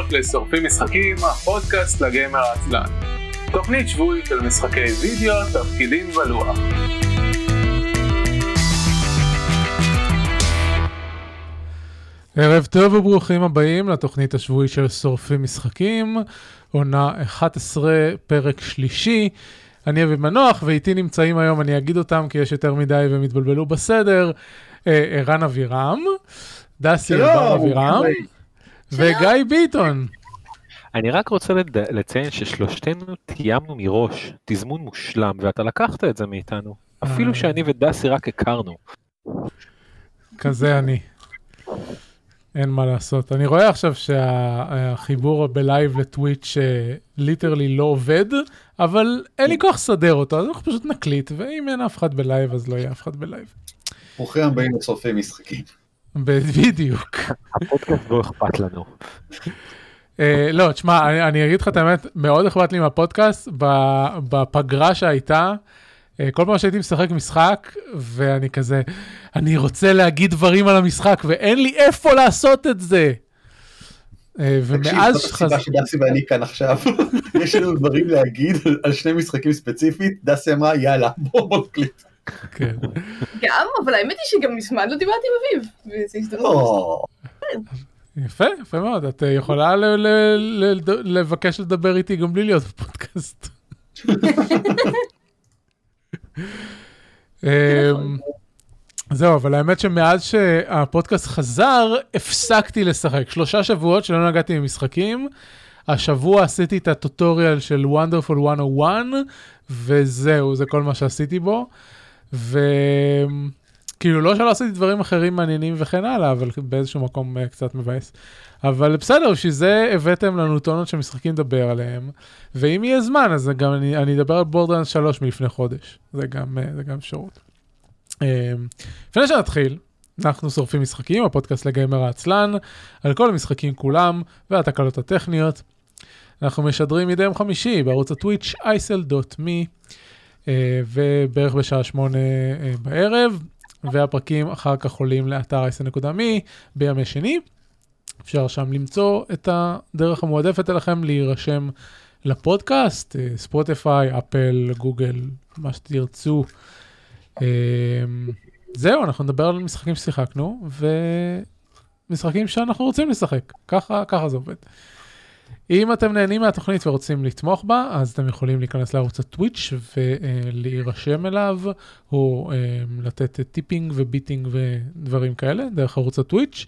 הבאות לשורפים משחקים, הפודקאסט לגיימר העצלן. תוכנית שבועית של משחקי וידאו, תפקידים ולוח. ערב טוב וברוכים הבאים לתוכנית השבועית של שורפים משחקים, עונה 11, פרק שלישי. אני אביב מנוח, ואיתי נמצאים היום, אני אגיד אותם כי יש יותר מדי והם התבלבלו בסדר, אה, ערן אבירם, דסי ערן אבירם, וגיא ביטון. אני רק רוצה לד... לציין ששלושתנו תיאמנו מראש תזמון מושלם ואתה לקחת את זה מאיתנו. אפילו אה. שאני ודסי רק הכרנו. כזה אני. אין מה לעשות. אני רואה עכשיו שהחיבור ב live ל Twitch literally לא עובד, אבל אין לי כוח לסדר אותו, אז אנחנו פשוט נקליט, ואם אין אף אחד ב live, אז לא יהיה אף אחד ב live. ברוכים הבאים לשורפי משחקים. בדיוק. הפודקאסט לא אכפת לנו. אה, לא, תשמע, אני, אגיד לך את האמת, מאוד אכפת לי מהפודקאסט. ב- בפגרה שהייתה, אה, כל פעם שהייתי משחק משחק, ואני כזה, אני רוצה להגיד דברים על המשחק, ואין לי איפה לעשות את זה. אה, ומאז תקשיב, זאת הסיבה שדסי ואני כאן עכשיו, יש לנו דברים להגיד על שני משחקים ספציפית, דסי אמרה יאללה בוא בוא נקליט. כן. גם, אבל האמת היא שגם מזמן לא דיברתי עם אביב, וזו הזדמנות. או, יפה, יפה מאוד, את אה, יכולה ל- ל- ל- לבקש לדבר איתי גם בלי להיות בפודקאסט. אמ, זהו, אבל האמת שמאז שהפודקאסט חזר, הפסקתי לשחק. שלושה שבועות שלא נגעתי במשחקים. השבוע עשיתי את הטוטוריאל של Wonderful 101, וזהו, זה כל מה שעשיתי בו. וכאילו, לא שלא עשיתי דברים אחרים מעניינים וכן הלאה, אבל באיזשהו מקום אה, קצת מבאס. אבל בסדר, בשביל זה הבאתם לנו טונות של משחקים לדבר עליהם, ואם יהיה זמן, אז גם אני, אני אדבר על בורדרנס 3 מלפני חודש. זה גם, אה, זה אפשרות. אה, לפני שנתחיל, אנחנו שורפים משחקים, הפודקאסט לגיימר העצלן, על כל המשחקים כולם והתקלות הטכניות. אנחנו משדרים מדי יום חמישי בערוץ הטוויץ' isl.me ובערך בשעה שמונה אה, בערב, והפרקים אחר כך עולים לאתר isl.me בימי שני. אפשר שם למצוא את הדרך המועדפת אליכם להירשם לפודקאסט, אה, ספוטיפיי, אפל, גוגל, מה שתרצו. אה, זהו, אנחנו נדבר על משחקים ששיחקנו, ומשחקים שאנחנו רוצים לשחק. ככה, ככה זה עובד. אם אתם נהנים מהתוכנית ורוצים לתמוך בה, אז אתם יכולים להיכנס לערוץ הטוויץ' ולהירשם אליו, או אה, לתת tipping ו bitting ודברים כאלה, דרך ערוץ הטוויץ'.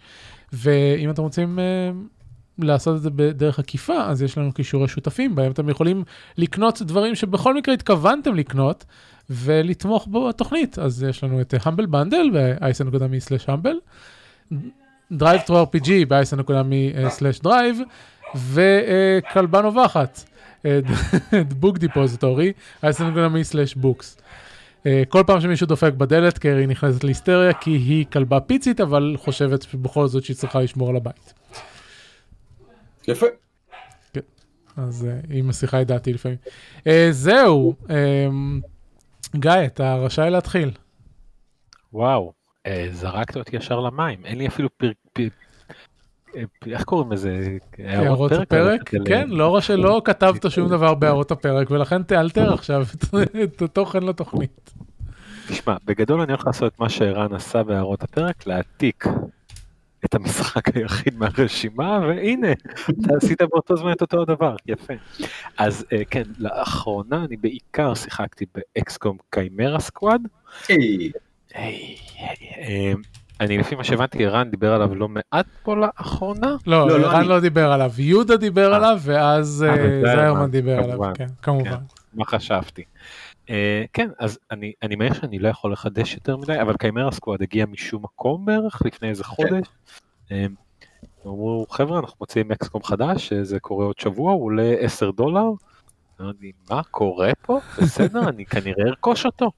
ואם אתם רוצים אה, לעשות את זה בדרך עקיפה, אז יש לנו קישורי שותפים, בהם אתם יכולים לקנות דברים שבכל מקרה התכוונתם לקנות, ולתמוך בתוכנית. אז יש לנו את Humble Bundle ב- isn.me/humble, דרייב טרו RPG ב-isn.me/דרייב, וכלבה נובחת, דיפוזיטורי, isn.me/בוקס. אה, כל פעם שמישהו דופק בדלת, קרי נכנסת להיסטריה, כי היא כלבה פיצית, אבל חושבת שבכל זאת שהיא צריכה לשמור על הבית. יפה. אז uh, היא מסיחה את דעתי לפעמים. Uh, זהו, um, גיא, אתה רשאי להתחיל. וואו, אה, זרקת אותי ישר למים, אין לי אפילו. אה, איך קוראים לזה? הערות הפרק? כן. לא רואה שלא כתבת שום דבר בהערות הפרק, ולכן תאלתר עכשיו את- את התוכן לתוכנית. תשמע, בגדול אני הולך לעשות את מה שערן עשה בהערות הפרק, להעתיק את המשחק היחיד מהרשימה, והנה, אתה עשית באותו זמן את אותו הדבר, יפה. אז אה, כן, לאחרונה אני בעיקר שיחקתי באקסקום קיימרה סקוואד. אני לפי מה שהבנתי, ערן דיבר עליו לא מעט פה לאחרונה. לא, לא, לא ערן. לא דיבר עליו, יהודה דיבר אה. עליו, ואז אה, אה, זיירמן דיבר עליו, כמובן. כן, כמובן. מה חשבתי. כן, אז אני, אני מעריך שאני לא יכול לחדש יותר מדי, אבל קיימרה סקוואד הגיע משום מקום בערך לפני איזה חודש. Um, אמרו, חבר'ה, אנחנו מוציאים אקסקום חדש, זה קורה עוד שבוע, הוא עולה 10 דולר. אמרתי, מה קורה פה? בסדר, אני כנראה ארכוש אותו.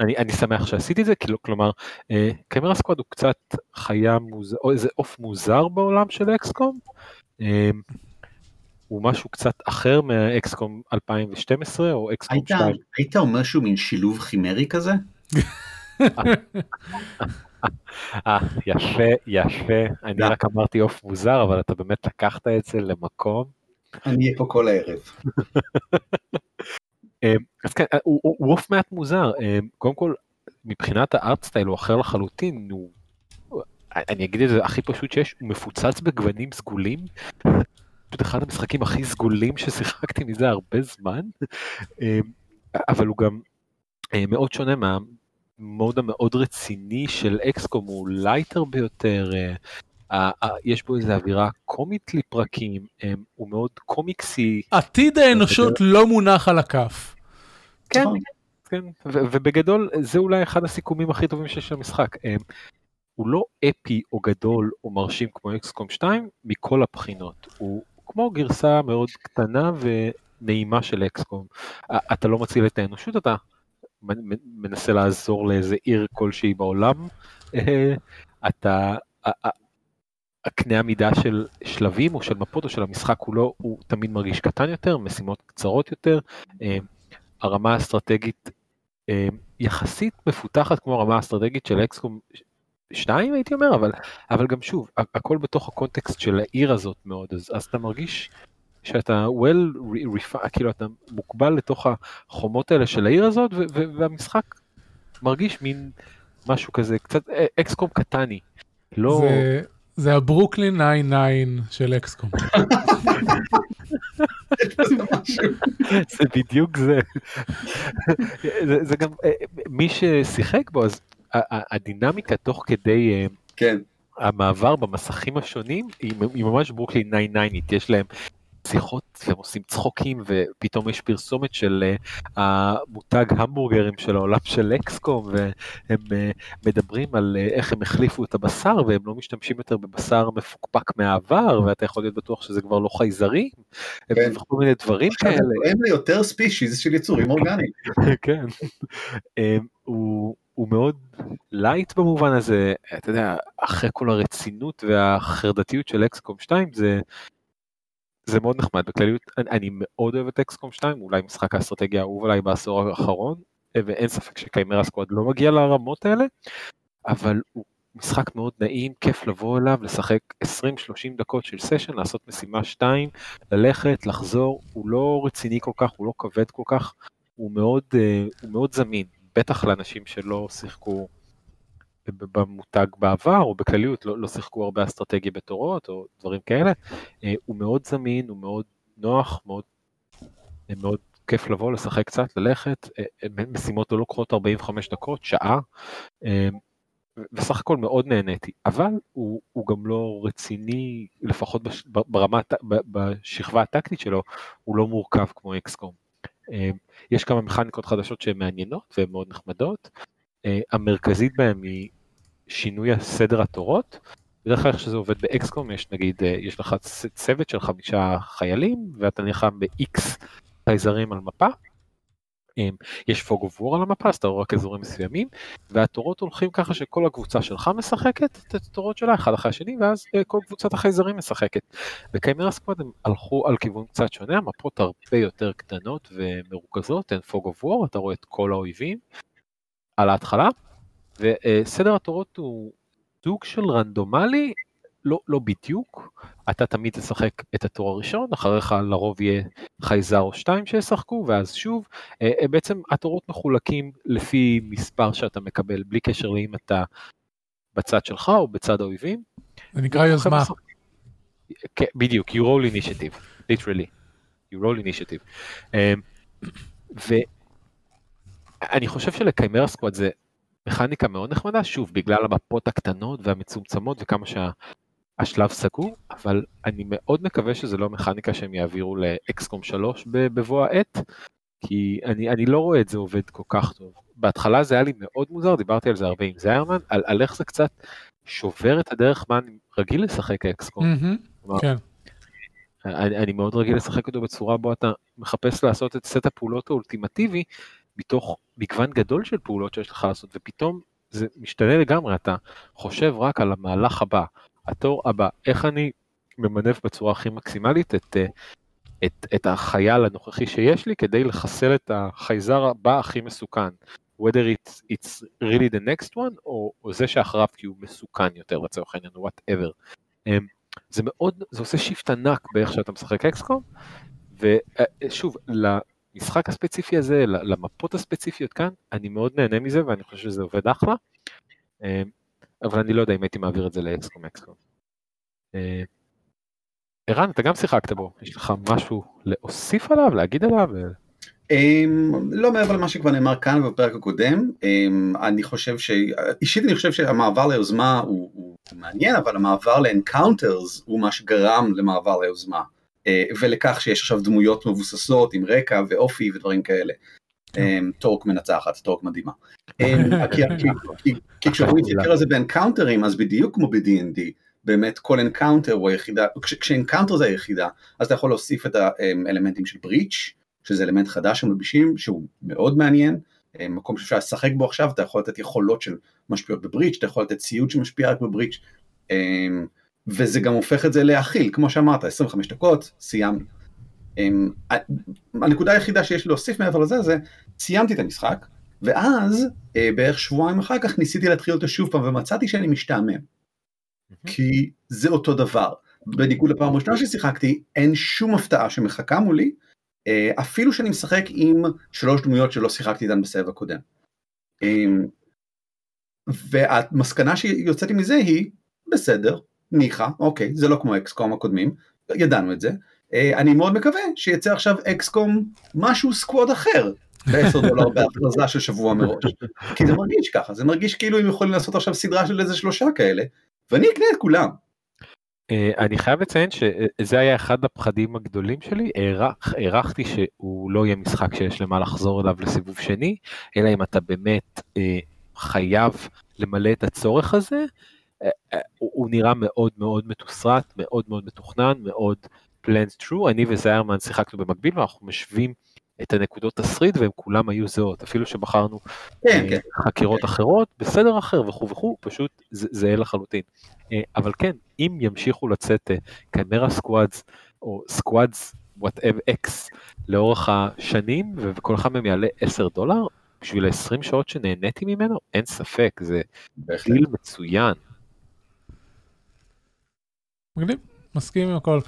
אני, אני שמח שעשיתי את זה, כאילו, כלומר, uh, קיימרה סקוואד הוא קצת חיה מוזר, או איזה עוף מוזר בעולם של אקסקום. Um, הוא משהו קצת אחר מהאקסקום 2012 או אקסקום היית, 2. היית אומר שהוא מין שילוב חימרי כזה? אה, יפה, יפה. אני. רק אמרתי עוף מוזר, אבל אתה באמת לקחת את זה למקום. אני אהיה פה כל הערב. אה, אז כן, אה, הוא- עוף מעט מוזר. אה, קודם כל, מבחינת ה art style הוא אחר לחלוטין. הוא... אני אגיד את זה הכי פשוט שיש, הוא מפוצץ בגוונים סגולים. פשוט אחד המשחקים הכי סגולים ששיחקתי מזה הרבה זמן. אבל הוא גם מאוד שונה מה mood המאוד רציני של XCOM, הוא lighter ביותר. יש בו איזו אווירה קומית לפרקים, הוא מאוד קומיקסי. עתיד האנושות לא מונח על הכף. כן, נכון. כן, ובגדול זה אולי אחד הסיכומים הכי טובים שיש למשחק. הוא לא אפי או גדול או מרשים כמו אקסקום 2 מכל הבחינות. הוא כמו גרסה מאוד קטנה ונעימה של אקסקום. אתה לא מציל את האנושות, אתה מנסה לעזור לאיזה עיר כלשהי בעולם. אה, אתה... הקנה המידה של שלבים או של מפות או של המשחק לא, הוא תמיד מרגיש קטן יותר, משימות קצרות יותר. אה, הרמה האסטרטגית אה, יחסית מפותחת כמו הרמה האסטרטגית של אקסקום 2 הייתי אומר, אבל, אבל גם שוב, הכל בתוך הקונטקסט של העיר הזאת מאוד, אז, אז אתה מרגיש שאתה well, re- refi- כאילו אתה מוגבל לתוך החומות האלה של העיר הזאת, ו- ו- והמשחק מרגיש מין משהו כזה, קצת אה, אקסקום קטני. לא, זה- זה הברוקלין 99 של אקסקום. זה בדיוק זה. זה, זה גם, אה, מי ששיחק בו, אז הדינמיקה תוך כדי אה, כן, המעבר במסכים השונים היא, היא ממש ברוקלין 99, יש להם שיחות והם עושים צחוקים ופתאום יש פרסומת של uh, המותג המבורגרים של העולם של אקסקום והם uh, מדברים על uh, איך הם החליפו את הבשר והם לא משתמשים יותר בבשר מפוקפק מהעבר ואתה יכול להיות בטוח שזה כבר לא חייזרים כן. וכל מיני דברים כאלה. הם ליותר species של יצורים אורגניים. כן. אמ, הוא, הוא מאוד light במובן הזה, אתה יודע, אחרי כל הרצינות והחרדתיות של XCOM 2 זה, זה מאוד נחמד בכלליות, אני, אני מאוד אוהב את XCOM 2, אולי משחק האסטרטגיה האהוב עליי בעשור האחרון, אה, ואין ספק ש Chimera Squad לא מגיע לרמות האלה, אבל הוא משחק מאוד נעים, כיף לבוא אליו, לשחק 20-30 דקות של סשן, לעשות משימה 2, ללכת, לחזור, הוא לא רציני כל כך, הוא לא כבד כל כך, הוא מאוד, אה, הוא מאוד זמין, בטח לאנשים שלא שיחקו במותג בעבר, או בכלליות, לא, לא שיחקו הרבה אסטרטגיה בתורות, או דברים כאלה. אה, הוא מאוד זמין, הוא מאוד נוח, מאוד, אה, מאוד כיף לבוא, לשחק קצת, ללכת. אה, משימות לא לוקחות 45 דקות, שעה. וסך הכל מאוד נהניתי, אבל הוא, הוא גם לא רציני, לפחות בש, ברמה, בשכבה הטקטית שלו, הוא לא מורכב כמו אקסקום. יש כמה מכניקות חדשות שהן מעניינות והן מאוד נחמדות. המרכזית בהן היא שינוי הסדר התורות. בדרך כלל איך שזה עובד באקסקום יש נגיד, אה, יש לך צוות של חמישה חיילים ואתה נלחם ב-X חייזרים על מפה. אה, יש fog of על המפה, אז אתה רואה רק אזורים מסוימים, והתורות הולכים ככה שכל הקבוצה שלך משחקת את התורות שלה אחד אחרי השני, ואז אה, כל קבוצת החייזרים משחקת. ב Chimera Squad הם הלכו על כיוון קצת שונה, המפות הרבה יותר קטנות ומרוכזות, אין fog of אתה רואה את כל האויבים על ההתחלה, וסדר התורות הוא סוג של רנדומלי, לא, לא בדיוק, אתה תמיד תשחק את התור הראשון, אחריך לרוב יהיה חייזר או שתיים שישחקו, ואז שוב, אה, אה, בעצם התורות מחולקים לפי מספר שאתה מקבל, בלי קשר לאם אתה בצד שלך או בצד האויבים. זה נקרא יוזמה. כן, בדיוק, you roll initiative, literally, you roll initiative. Um, ואני חושב שלקיימרה סקוואד זה מכניקה מאוד נחמדה, שוב, בגלל המפות הקטנות והמצומצמות וכמה שהשלב סגור, אבל אני מאוד מקווה שזה לא מכניקה שהם יעבירו לאקסקום 3 בבוא העת, כי אני, אני לא רואה את זה עובד כל כך טוב. בהתחלה זה היה לי מאוד מוזר, דיברתי על זה הרבה עם זיירמן, על, על איך זה קצת שובר את הדרך מה אני רגיל לשחק אקסקום. מהמם, כלומר, כן. אני, אני מאוד רגיל לשחק אותו בצורה בו אתה מחפש לעשות את סט הפעולות האולטימטיבי מתוך מגוון גדול של פעולות שיש לך לעשות, ופתאום זה משתנה לגמרי, אתה חושב רק על המהלך הבא, התור הבא, איך אני ממנף בצורה הכי מקסימלית את, אה, את, את החייל הנוכחי שיש לי כדי לחסל את החייזר הבא הכי מסוכן. whether it's, it's really the next one, או, או זה שאחריו כי הוא מסוכן יותר לצורך העניין, או whatever. Um, זה מאוד, זה עושה שיפט ענק באיך שאתה משחק אקסקום, ושוב, למשחק הספציפי הזה, למפות הספציפיות כאן, אני מאוד נהנה מזה ואני חושב שזה עובד אחלה, um, אבל אני לא יודע אם הייתי מעביר את זה לאקסקום אקסקום. אה, ערן, אתה גם שיחקת בו, יש לך משהו להוסיף עליו, להגיד עליו? Um, לא מעבר למה שכבר נאמר כאן בפרק הקודם, um, אני חושב ש... אישית אני חושב שהמעבר ליוזמה הוא, הוא מעניין, אבל המעבר ל encounters הוא מה שגרם למעבר ליוזמה, ולכך שיש עכשיו דמויות מבוססות עם רקע ואופי ודברים כאלה. Um, Torque מנצחת, Torque מדהימה. Um, כי, כשאנחנו מסתכל על זה ב encounter ים, אז בדיוק כמו ב-D&D, באמת כל encounter הוא היחידה, כש encounter זה היחידה, אז אתה יכול להוסיף את האלמנטים של breach, שזה אלמנט חדש שמלבישים, שהוא מאוד מעניין, אה, מקום שאפשר לשחק בו עכשיו, אתה יכול לתת יכולות של משפיעות ב breach, אתה יכול לתת ציוד שמשפיע רק ב breach, אה, וזה גם הופך את זה להכיל, כמו שאמרת, 25 דקות, סיימנו. אה, הנקודה היחידה שיש להוסיף מעבר לזה, זה סיימתי את המשחק, ואז בערך שבועיים אחר כך ניסיתי להתחיל אותו שוב פעם, ומצאתי שאני משתעמם. כי זה אותו דבר. בניגוד לפעם הראשונה ששיחקתי, אין שום הפתעה שמחכה מולי, אה, אפילו שאני משחק עם שלוש דמויות שלא שיחקתי איתן בסבב הקודם. אמ, והמסקנה שיוצאתי מזה היא, בסדר, ניחא, אוקיי, זה לא כמו אקסקום הקודמים, ידענו את זה. אה, אני מאוד מקווה שיצא עכשיו אקסקום משהו סקווד אחר, ב-10 דולר בהכרזה של שבוע מראש. כי זה מרגיש ככה, זה מרגיש כאילו הם יכולים לעשות עכשיו סדרה של איזה שלושה כאלה, ואני אקנה את כולם. אה, אני חייב לציין שזה היה אחד הפחדים הגדולים שלי, הערכתי שהוא לא יהיה משחק שיש למה לחזור אליו לסיבוב שני, אלא אם אתה באמת אה, חייב למלא את הצורך הזה, הוא נראה מאוד מאוד מתוסרט, מאוד מאוד מתוכנן, מאוד planned through, אני וזיירמן שיחקנו במקביל ואנחנו משווים את הנקודות תסריט והם כולם היו זהות, אפילו שבחרנו כן, כן. חקירות אחרות, בסדר אחר וכו' וכו', פשוט זהה לחלוטין. אבל כן, אם ימשיכו לצאת Chimera Squads או Squads whatever X לאורך השנים וכל אחד מהם יעלה 10 דולר, בשביל ה-20 שעות שנהניתי ממנו, אין ספק, זה דיל מצוין. מגניב, מסכים עם הכל.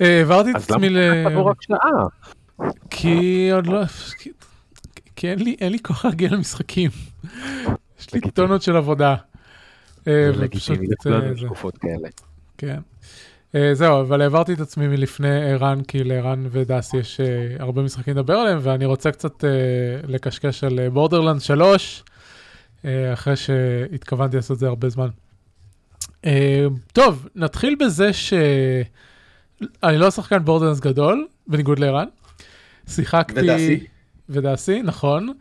העברתי את עצמי ל... אז למה תבוא רק שעה? כי עוד לא... כי אין לי, כוח להגיע למשחקים. יש לי טונות של עבודה. אה, לגיטימי, לכולנו תקופות כאלה. כן. אה, זהו, אבל העברתי את עצמי מלפני ערן, כי לערן ודסי יש אה, הרבה משחקים לדבר עליהם, ואני רוצה קצת לקשקש על Borderland 3, אחרי שהתכוונתי לעשות את זה הרבה זמן. טוב, נתחיל בזה שאני לא שחקן Borderlands גדול, בניגוד לערן. שיחקתי... ודסי. ודסי, נכון.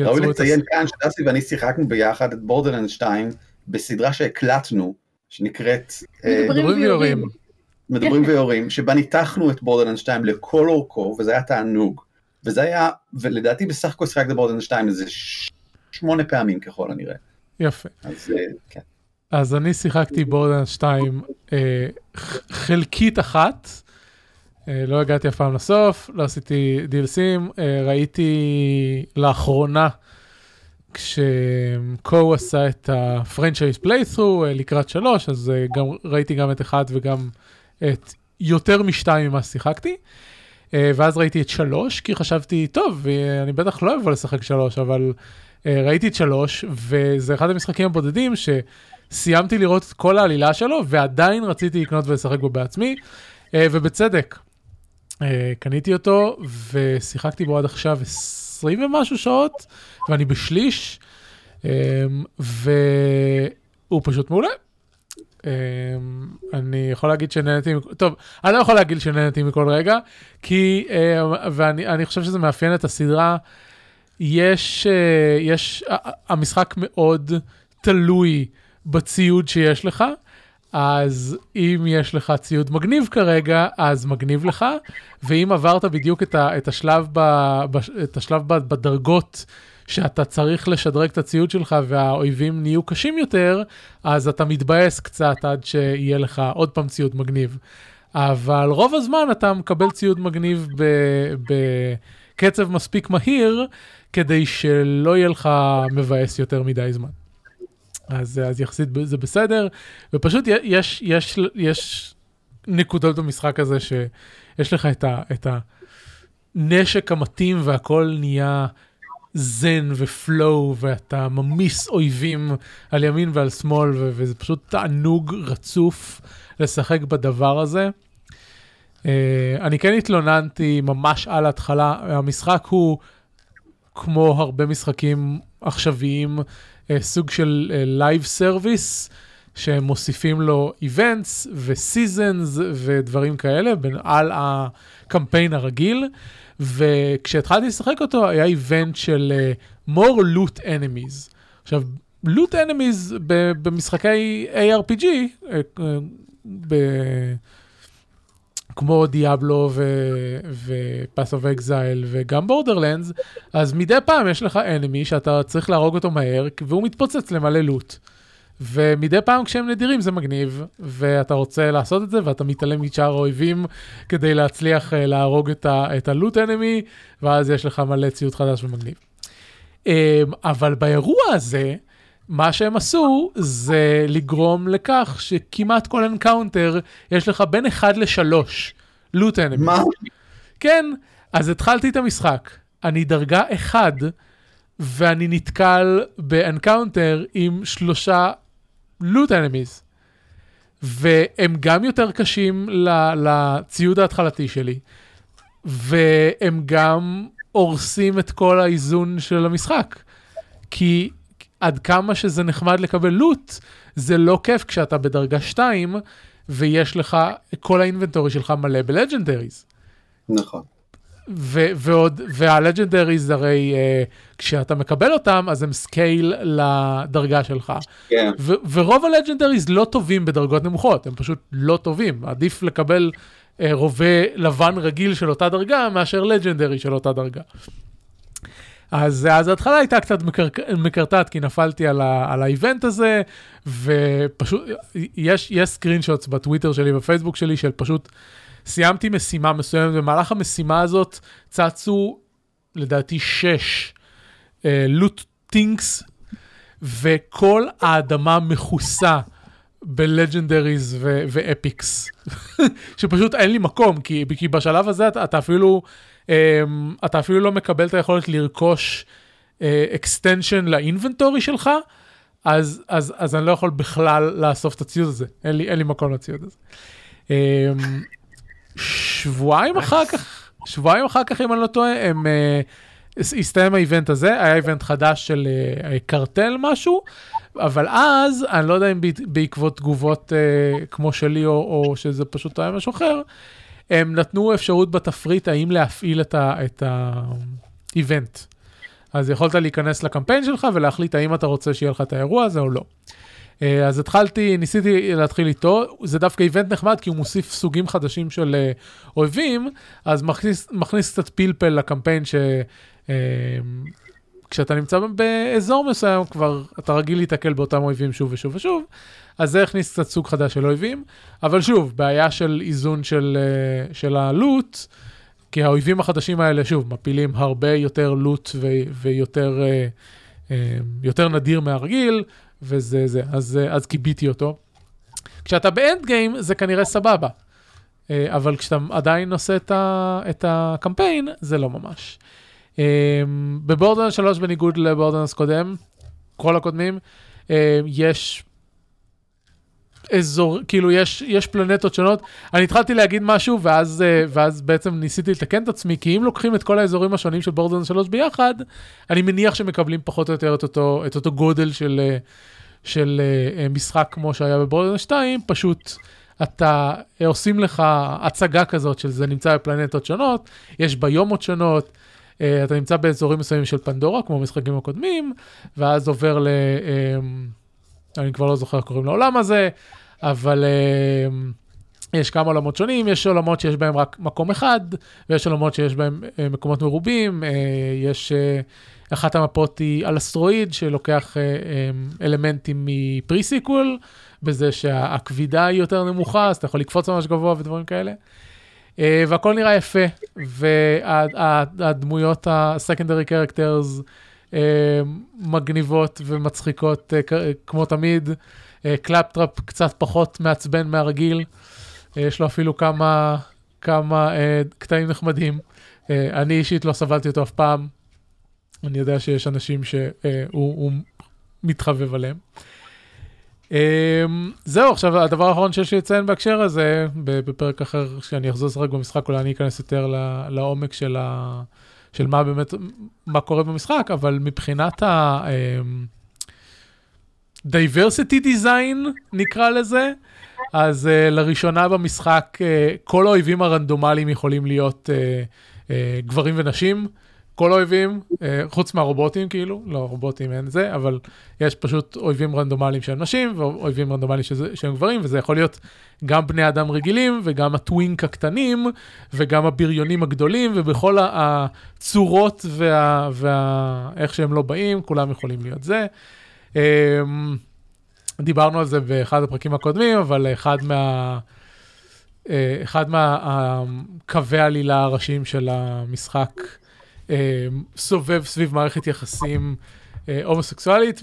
ראוי לציין כאן שדסי ואני שיחקנו ביחד את Borderland 2 בסדרה שהקלטנו, שנקראת... מדברים ויורים. מדברים ויורים, שבה ניתחנו את Borderland 2 לכל אורכו, וזה היה תענוג. וזה היה, ולדעתי בסך הכל שיחקת Borderland 2 איזה שמונה פעמים ככל הנראה. יפה. אז כן. אז אני שיחקתי Borderland 2 אה, חלקית אחת, אה, לא הגעתי אף פעם לסוף, לא עשיתי DLC ים, אה, ראיתי לאחרונה, כשקו עשה את ה franchise playthrough לקראת שלוש, אז אה, גם ראיתי גם את אחד וגם את יותר משתיים ממה ששיחקתי. ואז ראיתי את שלוש, כי חשבתי, טוב, אני בטח לא אבוא לשחק שלוש, אבל ראיתי את שלוש, וזה אחד המשחקים הבודדים שסיימתי לראות את כל העלילה שלו, ועדיין רציתי לקנות ולשחק בו בעצמי, ובצדק. אה, קניתי אותו ושיחקתי בו עד עכשיו 20 ומשהו שעות, ואני בשליש, אה, והוא פשוט מעולה. אה, אני יכול להגיד שנהנתי, טוב, אני לא יכול להגיד שנהנתי מכל רגע, כי, ואני חושב שזה מאפיין את הסדרה, יש, יש, המשחק מאוד תלוי בציוד שיש לך. אז אם יש לך ציוד מגניב כרגע, אז מגניב לך, ואם עברת בדיוק את, ה, את, השלב, ב, ב, את השלב ב, בדרגות שאתה צריך לשדרג את הציוד שלך והאויבים נהיו קשים יותר, אז אתה מתבאס קצת עד שיהיה לך עוד פעם ציוד מגניב. אבל רוב הזמן אתה מקבל ציוד מגניב בקצב מספיק מהיר, כדי שלא יהיה לך מבאס יותר מדי זמן. אז, אז יחסית זה בסדר, ופשוט יש, יש, יש נקודות במשחק הזה שיש לך את, ה, את הנשק המתאים והכל נהיה zen ו flow ואתה ממיס אויבים על ימין ועל שמאל ו- וזה פשוט תענוג רצוף לשחק בדבר הזה. Uh, אני כן התלוננתי ממש על ההתחלה, המשחק הוא כמו הרבה משחקים עכשוויים, סוג של live uh, service, שהם מוסיפים לו events ו seasons ודברים כאלה על הקמפיין הרגיל. וכשהתחלתי לשחק אותו היה איבנט של uh, more loot enemies. עכשיו, loot enemies במשחקי ARPG, uh, uh. כמו דיאבלו ו-Path of Exile וגם בורדרלנדס, אז מדי פעם יש לך אנימי שאתה צריך להרוג אותו מהר, והוא מתפוצץ למלא לוט. ומדי פעם כשהם נדירים זה מגניב, ואתה רוצה לעשות את זה, ואתה מתעלם משאר האויבים כדי להצליח uh, להרוג את, ה- את ה loot enemy, ואז יש לך מלא ציוד חדש ומגניב. Um, אבל באירוע הזה, מה שהם עשו זה לגרום לכך שכמעט כל encounter יש לך בין 1 ל-3 loot enemy. מה? כן, אז התחלתי את המשחק, אני דרגה 1, ואני נתקל ב encounter עם שלושה loot enemies. והם גם יותר קשים לציוד ההתחלתי שלי, והם גם הורסים את כל האיזון של המשחק. כי עד כמה שזה נחמד לקבל loot, זה לא כיף כשאתה בדרגה 2 ויש לך, כל ה inventory שלך מלא ב legendaries. נכון. ו- ועוד, וה legendaries הרי uh, כשאתה מקבל אותם אז הם scale לדרגה שלך. כן. ו- ורוב הלג'נדריז לא טובים בדרגות נמוכות, הם פשוט לא טובים. עדיף לקבל uh, רובה לבן רגיל של אותה דרגה מאשר לג'נדרי של אותה דרגה. אז, ההתחלה הייתה קצת מקר... מקרטעת, כי נפלתי על, ה... על האיבנט הזה, ופשוט, יש, יש סקרין שוטס בטוויטר שלי, בפייסבוק שלי, של פשוט סיימתי משימה מסוימת, במהלך המשימה הזאת צצו לדעתי שש loot uh, טינקס, וכל האדמה מכוסה ב legendaries ו epics, שפשוט אין לי מקום, כי, כי בשלב הזה אתה, אתה אפילו, אתה אפילו לא מקבל את היכולת לרכוש extension uh, ל inventory שלך, אז, אז, אז אני לא יכול בכלל לאסוף את הציוד הזה, אין לי, אין לי מקום לציוד הזה. Um, שבועיים אחר כך, שבועיים אחר כך, אם אני לא טועה, הם... Uh, הסתיים האיבנט הזה, היה איבנט חדש של uh, קרטל משהו, אבל אז, אני לא יודע אם בעקבות תגובות uh, כמו שלי, או, או שזה פשוט היה משהו אחר, הם נתנו אפשרות בתפריט האם להפעיל את האיבנט. אז יכולת להיכנס לקמפיין שלך ולהחליט האם אתה רוצה שיהיה לך את האירוע הזה או לא. Uh, אז התחלתי, ניסיתי להתחיל איתו, זה דווקא איבנט נחמד כי הוא מוסיף סוגים חדשים של uh, אויבים, אז מכניס, מכניס קצת פלפל לקמפיין ש... כשאתה נמצא באזור מסוים כבר אתה רגיל להתקל באותם אויבים שוב ושוב ושוב, אז זה הכניס קצת סוג חדש של אויבים, אבל שוב, בעיה של איזון של, uh, של הלוט, כי האויבים החדשים האלה שוב מפילים הרבה יותר לוט ו- ויותר uh, uh, יותר נדיר מהרגיל, וזה זה, אז, אז קיביתי אותו. כשאתה באנד גיים זה כנראה סבבה, אבל כשאתה עדיין עושה את, ה- את הקמפיין זה לא ממש. Um, בבורדרנס 3 בניגוד לבורדרנס קודם, כל הקודמים, um, יש אזור, כאילו יש, יש פלנטות שונות. אני התחלתי להגיד משהו ואז, uh, ואז בעצם ניסיתי לתקן את עצמי, כי אם לוקחים את כל האזורים השונים של בורדרנס 3 ביחד, אני מניח שמקבלים פחות או יותר את אותו, את אותו גודל של, uh, של uh, משחק כמו שהיה בבורדרנס 2, פשוט אתה, עושים לך הצגה כזאת של זה נמצא בפלנטות שונות, יש ביומות שונות. Uh, אתה נמצא באזורים מסוימים של פנדורה, כמו המשחקים הקודמים, ואז עובר ל... Uh, אני כבר לא זוכר איך קוראים לעולם הזה, אבל uh, יש כמה עולמות שונים, יש עולמות שיש בהם רק מקום אחד, ויש עולמות שיש בהם מקומות מרובים, יש... אחת המפות היא על אסטרואיד, שלוקח אלמנטים מ Pre-Sequel, בזה שהכבידה היא יותר נמוכה, אז אתה יכול לקפוץ ממש גבוה ודברים כאלה. אה, והכל נראה יפה, והדמויות ה-secondary characters אה, מגניבות ומצחיקות אה, כמו תמיד. קלאפטראפ קצת פחות מעצבן מהרגיל, יש לו אפילו כמה, כמה קטעים נחמדים. אני אישית לא סבלתי אותו אף פעם, אני יודע שיש אנשים שהוא מתחבב עליהם. אה, זהו, עכשיו הדבר האחרון שיש לי לציין בהקשר הזה, בפרק אחר, שאני אחזור לשחק במשחק, אולי אני אכנס יותר לעומק של, ה, של מה באמת, מה קורה במשחק, אבל מבחינת ה... אה, diversity design נקרא לזה, אז uh, לראשונה במשחק uh, כל האויבים הרנדומליים יכולים להיות uh, uh, גברים ונשים. כל האויבים, uh, חוץ מהרובוטים כאילו, לא רובוטים אין זה, אבל יש פשוט אויבים רנדומליים שהם נשים ואויבים רנדומליים שהם גברים, וזה יכול להיות גם בני אדם רגילים וגם הטווינק הקטנים וגם הבריונים הגדולים ובכל הצורות וה, וה, איך שהם לא באים, כולם יכולים להיות זה. Um, דיברנו על זה באחד הפרקים הקודמים, אבל אחד מה... uh, אחד מהקווי העלילה הראשיים של המשחק סובב סביב מערכת יחסים uh, הומוסקסואלית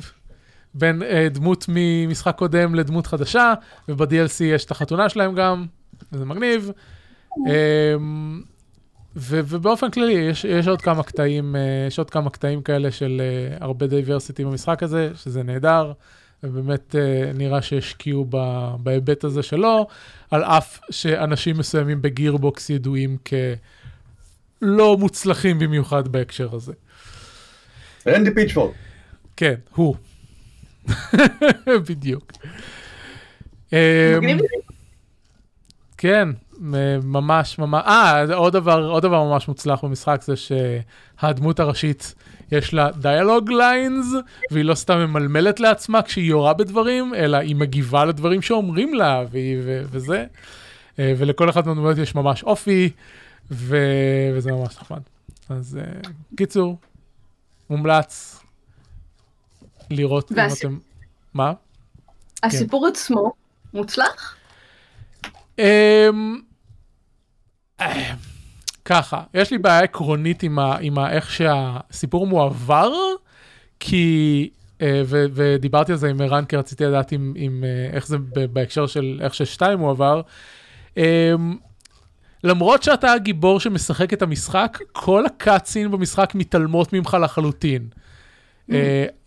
בין uh, דמות ממשחק קודם לדמות חדשה, וב-DLC יש את החתונה שלהם גם, וזה מגניב. Um, ו- ובאופן כללי, יש, יש עוד כמה קטעים, uh, יש עוד כמה קטעים כאלה של uh, הרבה diversity במשחק הזה, שזה נהדר, ובאמת uh, נראה שהשקיעו בהיבט הזה שלו, על אף שאנשים מסוימים בגירבוקס ידועים כלא מוצלחים במיוחד בהקשר הזה. רנדי פיצ'פורד. כן, הוא. בדיוק. כן, ממש ממש, אה, עוד דבר, עוד דבר ממש מוצלח במשחק זה שהדמות הראשית יש לה דיאלוג ליינס, והיא לא סתם ממלמלת לעצמה כשהיא יורה בדברים, אלא היא מגיבה לדברים שאומרים לה, והיא, ו, וזה. אה, ולכל אחת מהדמויות יש ממש אופי, ו, וזה ממש נחמד. אז אה, קיצור, מומלץ לראות אם והס- אתם... מה? הסיפור עצמו מוצלח? אמ, ככה, יש לי בעיה עקרונית עם, ה, עם ה, איך שהסיפור מועבר, כי, אה, ו, ודיברתי על זה עם ערן, כי רציתי לדעת אם, אם, אה, איך זה בהקשר של איך ששתיים מועבר. אמ, למרות שאתה הגיבור שמשחק את המשחק, כל הקאצין במשחק מתעלמות ממך לחלוטין. Uh,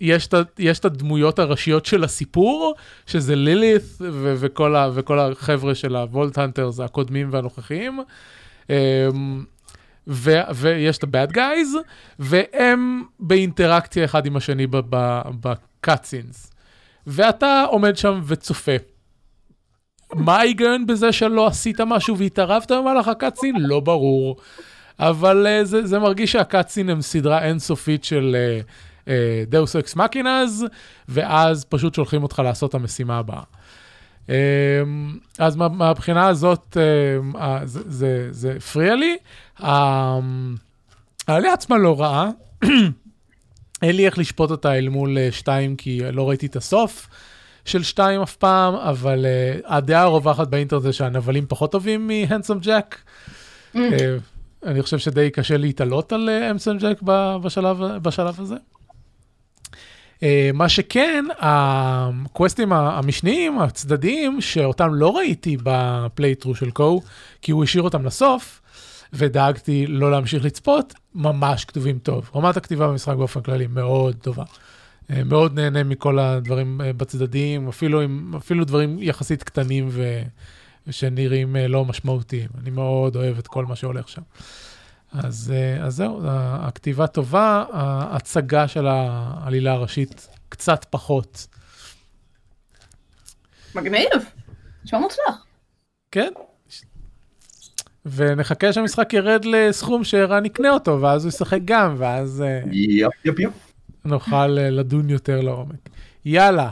יש, את ה- יש את הדמויות הראשיות של הסיפור, שזה לילית' ו- וכל, ה- וכל החבר'ה של הוולט הנטרס הקודמים והנוכחיים. ו- ויש את ה-bad guys, והם באינטראקציה אחד עם השני בקאצינס. ואתה עומד שם וצופה. מה ההיגיון בזה שלא עשית משהו והתערבת במהלך הקאצין? לא ברור. אבל uh, זה, זה מרגיש שהקאצין הם סדרה אינסופית של דאוס אקס מקינז, ואז פשוט שולחים אותך לעשות את המשימה הבאה. Um, אז מה- מהבחינה הזאת, uh, זה, זה, זה הפריע לי. Um, העלייה עצמה לא רעה. אין לי איך לשפוט אותה אל מול uh, שתיים, כי לא ראיתי את הסוף של שתיים אף פעם, אבל uh, הדעה הרווחת באינטרנט זה שהנבלים פחות טובים מהנסום ג'ק. Mm. אה, אני חושב שדי קשה להתעלות על אמסון ג'ק ב- בשלב, בשלב הזה. אה, מה שכן, הקווסטים המשניים, הצדדיים, שאותם לא ראיתי בפלייטרו של קו, כי הוא השאיר אותם לסוף, ודאגתי לא להמשיך לצפות, ממש כתובים טוב. רמת הכתיבה במשחק באופן כללי מאוד טובה. אה, מאוד נהנה מכל הדברים אה, בצדדים, אפילו, עם, אפילו דברים יחסית קטנים ו... שנראים אה, לא משמעותיים. אני מאוד אוהב את כל מה שהולך שם. אז, אז זהו, הכתיבה טובה, ההצגה של העלילה הראשית קצת פחות. מגניב. נשמע מוצלח. כן. ונחכה שהמשחק ירד לסכום שערן יקנה אותו, ואז הוא ישחק גם, ואז יופ יופ יופ. נוכל אה, לדון יותר לעומק. יאללה,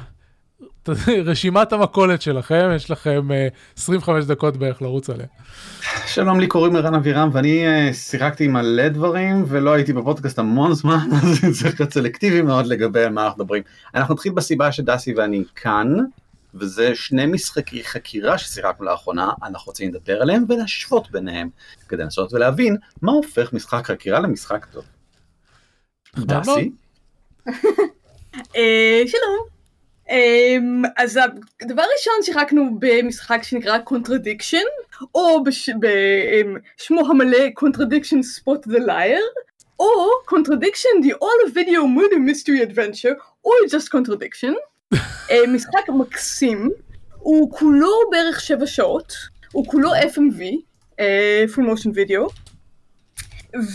רשימת המכולת שלכם, יש לכם אה, 25 דקות בערך לרוץ עליה. שלום לי קוראים ערן אבירם ואני אה, שיחקתי מלא דברים ולא הייתי בפודקאסט המון זמן אז צריך להיות סלקטיבי מאוד לגבי על מה אנחנו מדברים. אנחנו נתחיל בסיבה שדסי ואני כאן וזה שני משחקי חקירה ששיחקנו לאחרונה, אנחנו רוצים לדבר עליהם ולהשוות ביניהם, כדי לנסות ולהבין מה הופך משחק חקירה למשחק טוב. דסי? אה, שלום. אמ, אז הדבר ראשון שיחקנו במשחק שנקרא Contradiction, או בשמו המלא Contradiction Spot the Liar, או Contradiction the All Video Movie Mystery Adventure, או just Contradiction. אה, משחק מקסים, הוא כולו בערך שבע שעות, הוא כולו FMV, אה, full motion video,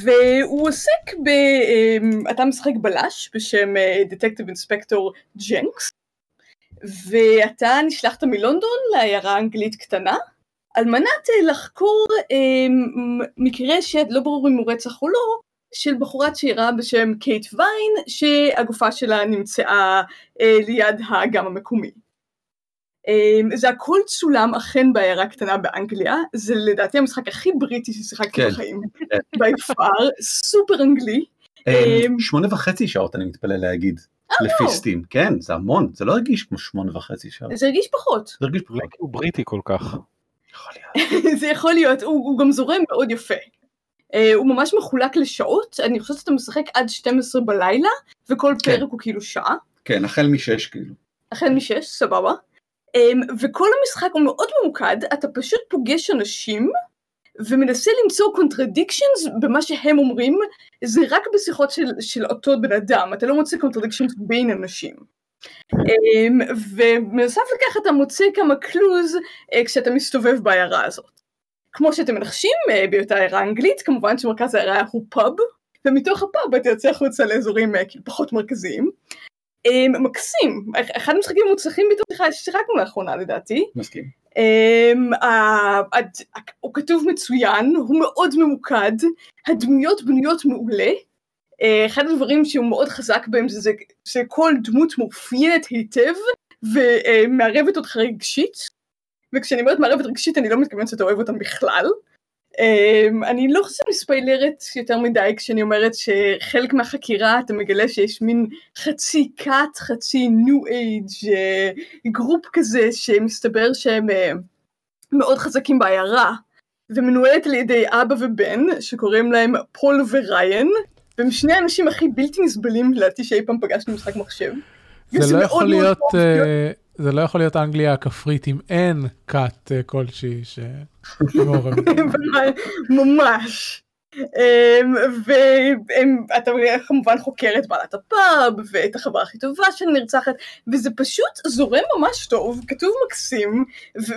והוא עוסק ב... אמ, אתה משחק בלש בשם דטקטיב אינספקטור ג'נקס, ואתה נשלחת מלונדון לעיירה אנגלית קטנה, על מנת אה, לחקור אה, מקרה שלא ברור אם הוא רצח או לא, של בחורה צעירה בשם קייט ויין, שהגופה שלה נמצאה אה, ליד האגם המקומי. אה, זה הכל צולם אכן בעיירה קטנה באנגליה, זה לדעתי המשחק הכי בריטי ששיחקתי כן. בחיים, ביפר, סופר אנגלי. אה, אה, שמונה וחצי שעות אני מתפלא להגיד. לפי סטים, כן, זה המון, זה לא הרגיש כמו שמונה וחצי שעות. זה הרגיש פחות. זה הרגיש פחות. הוא בריטי כל כך. זה יכול להיות, הוא, גם זורם מאוד יפה. Uh, הוא ממש מחולק לשעות, אני חושבת שאתה משחק עד 12 בלילה, וכל כן. פרק הוא כאילו שעה. כן, החל משש כאילו. החל משש, סבבה. Um, וכל המשחק הוא מאוד ממוקד, אתה פשוט פוגש אנשים, ומנסה למצוא contradictions במה שהם אומרים, זה רק בשיחות של, של אותו בן אדם, אתה לא מוצא contradictions בין אנשים. אמ, ובנוסף לכך אתה מוצא כמה קלוז אה, כשאתה מסתובב בעיירה הזאת. כמו שאתם מנחשים אה, בהיותה עיירה אנגלית, כמובן שמרכז העיירה הוא פאב, ומתוך הפאב אתה יוצא החוצה לאזורים אה, פחות מרכזיים. אמ, מקסים, אחד המשחקים המוצלחים בתור ששיחקנו לאחרונה לדעתי. מסכים. Uh, הוא כתוב מצוין, הוא מאוד ממוקד, הדמויות בנויות מעולה. Uh, אחד הדברים שהוא מאוד חזק בהם זה שכל דמות מאופיינת היטב ומערבת אותך רגשית. וכשאני אומרת מערבת רגשית אני לא מתכוונת שאתה אוהב אותם בכלל. Um, אני לא חושבת שאני ספיילרת יותר מדי כשאני אומרת שחלק מהחקירה אתה מגלה שיש מין חצי כת, חצי new age group כזה שמסתבר שהם uh, מאוד חזקים בעיירה ומנוהלת על ידי אבא ובן שקוראים להם פול וריין והם שני האנשים הכי בלתי נסבלים לדעתי שאי פעם פגשנו משחק מחשב. זה לא יכול להיות... Uh... זה לא יכול להיות אנגליה הכפרית אם אין אה, כלשהי שמעורבת. ממש. אמ, ואתה כמובן חוקר את בעלת הפאב ואת החברה הכי טובה של נרצחת וזה פשוט זורם ממש טוב, כתוב מקסים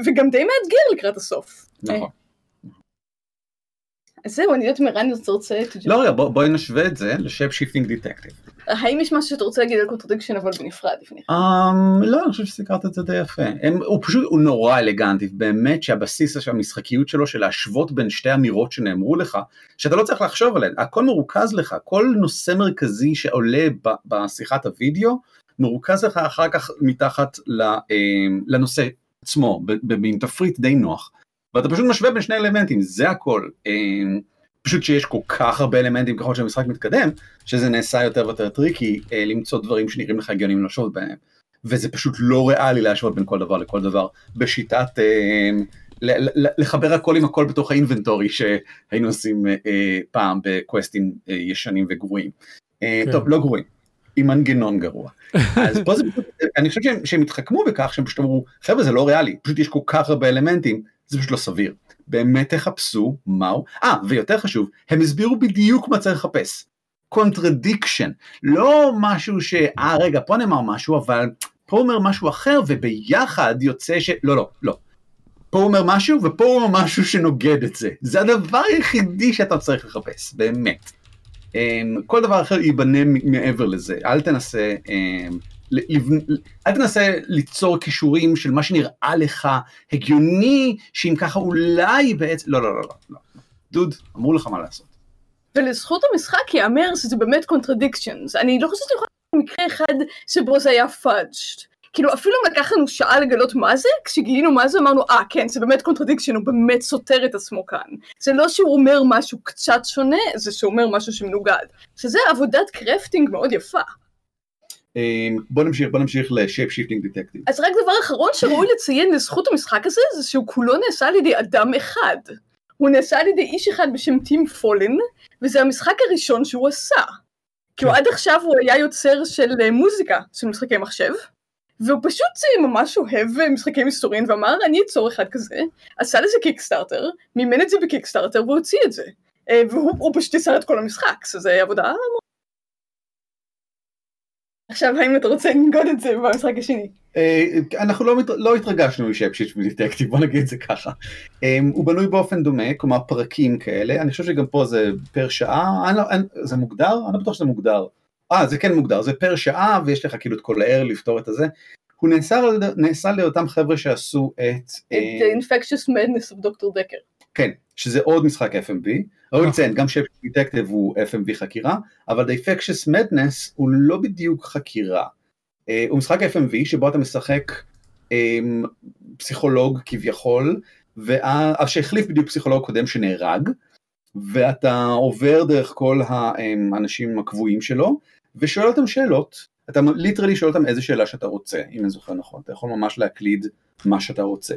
וגם די מאתגר לקראת הסוף. נכון. אז זהו, אני יודעת אם ערן רוצה... לא רגע, בואי נשווה את זה ל Shapeshifting Detective. האם יש משהו שאתה רוצה להגיד על Contradiction אבל בנפרד לפני? Um, לא, אני חושב שסיקרת את זה די יפה. הוא פשוט, הוא נורא אלגנטי, באמת שהבסיס של המשחקיות שלו, של להשוות בין שתי אמירות שנאמרו לך, שאתה לא צריך לחשוב עליהן, הכל מרוכז לך, כל נושא מרכזי שעולה בשיחת הוידאו, מרוכז לך אחר כך מתחת לנושא עצמו, במין תפריט די נוח. ואתה פשוט משווה בין שני אלמנטים, זה הכל. פשוט שיש כל כך הרבה אלמנטים ככל שהמשחק מתקדם, שזה נעשה יותר ויותר tricky אה, למצוא דברים שנראים לך הגיונים להשוות בהם. וזה פשוט לא ריאלי להשוות בין כל דבר לכל דבר, בשיטת אה, לחבר הכל עם הכל בתוך ה inventory שהיינו עושים אה, פעם בקווסטים אה, ישנים וגרועים. אה, כן. טוב, לא גרועים, עם מנגנון גרוע. אז פה זה פשוט, אני חושב שהם, שהם התחכמו בכך שהם פשוט אמרו, חבר'ה זה לא ריאלי, פשוט יש כל כך הרבה אלמנטים, זה פשוט לא סביר. באמת תחפשו מהו, אה ויותר חשוב, הם הסבירו בדיוק מה צריך לחפש. contradiction, לא משהו ש... אה רגע פה נאמר משהו אבל פה אומר משהו אחר וביחד יוצא ש... לא לא לא. פה הוא אומר משהו ופה הוא אומר משהו שנוגד את זה. זה הדבר היחידי שאתה צריך לחפש, באמת. אמ, כל דבר אחר ייבנה מעבר לזה, אל תנסה אמ, אל תנסה ליצור כישורים של מה שנראה לך הגיוני, שאם ככה אולי בעצם, לא, לא, לא, לא, לא. דוד, אמרו לך מה לעשות. ולזכות המשחק ייאמר שזה באמת contradictions, אני לא חושבת שיכול להיות מקרה אחד שבו זה היה fudged. כאילו אפילו לקח לנו שעה לגלות מה זה, כשגילינו מה זה אמרנו אה ah, כן זה באמת contradiction, הוא באמת סותר את עצמו כאן. זה לא שהוא אומר משהו קצת שונה, זה שהוא אומר משהו שמנוגד. שזה עבודת crafting מאוד יפה. אמ, בוא נמשיך, בוא נמשיך ל Shapeshifting Detective. אז רק דבר אחרון שראוי לציין לזכות המשחק הזה, זה שהוא כולו נעשה על ידי אדם אחד. הוא נעשה על ידי איש אחד בשם טים פולן, וזה המשחק הראשון שהוא עשה. כי הוא עד עכשיו הוא היה יוצר של אה, מוזיקה של משחקי מחשב, והוא פשוט אה, ממש אוהב אה, משחקי מסתורין ואמר אני אצור אחד כזה, עשה לזה קיקסטארטר, מימן את זה בקיקסטארטר והוציא את זה. והוא הוא פשוט יצר את כל המשחק, שזה עבודה עכשיו האם אתה רוצה לנגוד את זה במשחק השני? אה, אנחנו לא, לא התרגשנו משפשיץ' בדטקטיב, בוא נגיד את זה ככה. אה, הוא בנוי באופן דומה, כלומר פרקים כאלה, אני חושב שגם פה זה פר שעה, אני לא, אני, זה מוגדר? אני לא בטוח שזה מוגדר. אה, זה כן מוגדר, זה פר שעה ויש לך כאילו את כל הער לפתור את הזה. הוא נעשה, נעשה לאותם חבר'ה שעשו את... את uh, Infectious Madness of דוקטור דקר. כן, שזה עוד משחק FMV. ראוי לציין, גם שפ דטקטיב הוא FMV חקירה, אבל The Infectious Madness הוא לא בדיוק חקירה. אה, הוא משחק FMV שבו אתה משחק אה, פסיכולוג כביכול, וה- אה, שהחליף בדיוק פסיכולוג קודם שנהרג, ואתה עובר דרך כל האנשים הקבועים שלו, ושואל אותם שאלות. אתה literally שואל אותם איזה שאלה שאתה רוצה, אם אני זוכר נכון. אתה יכול ממש להקליד מה שאתה רוצה.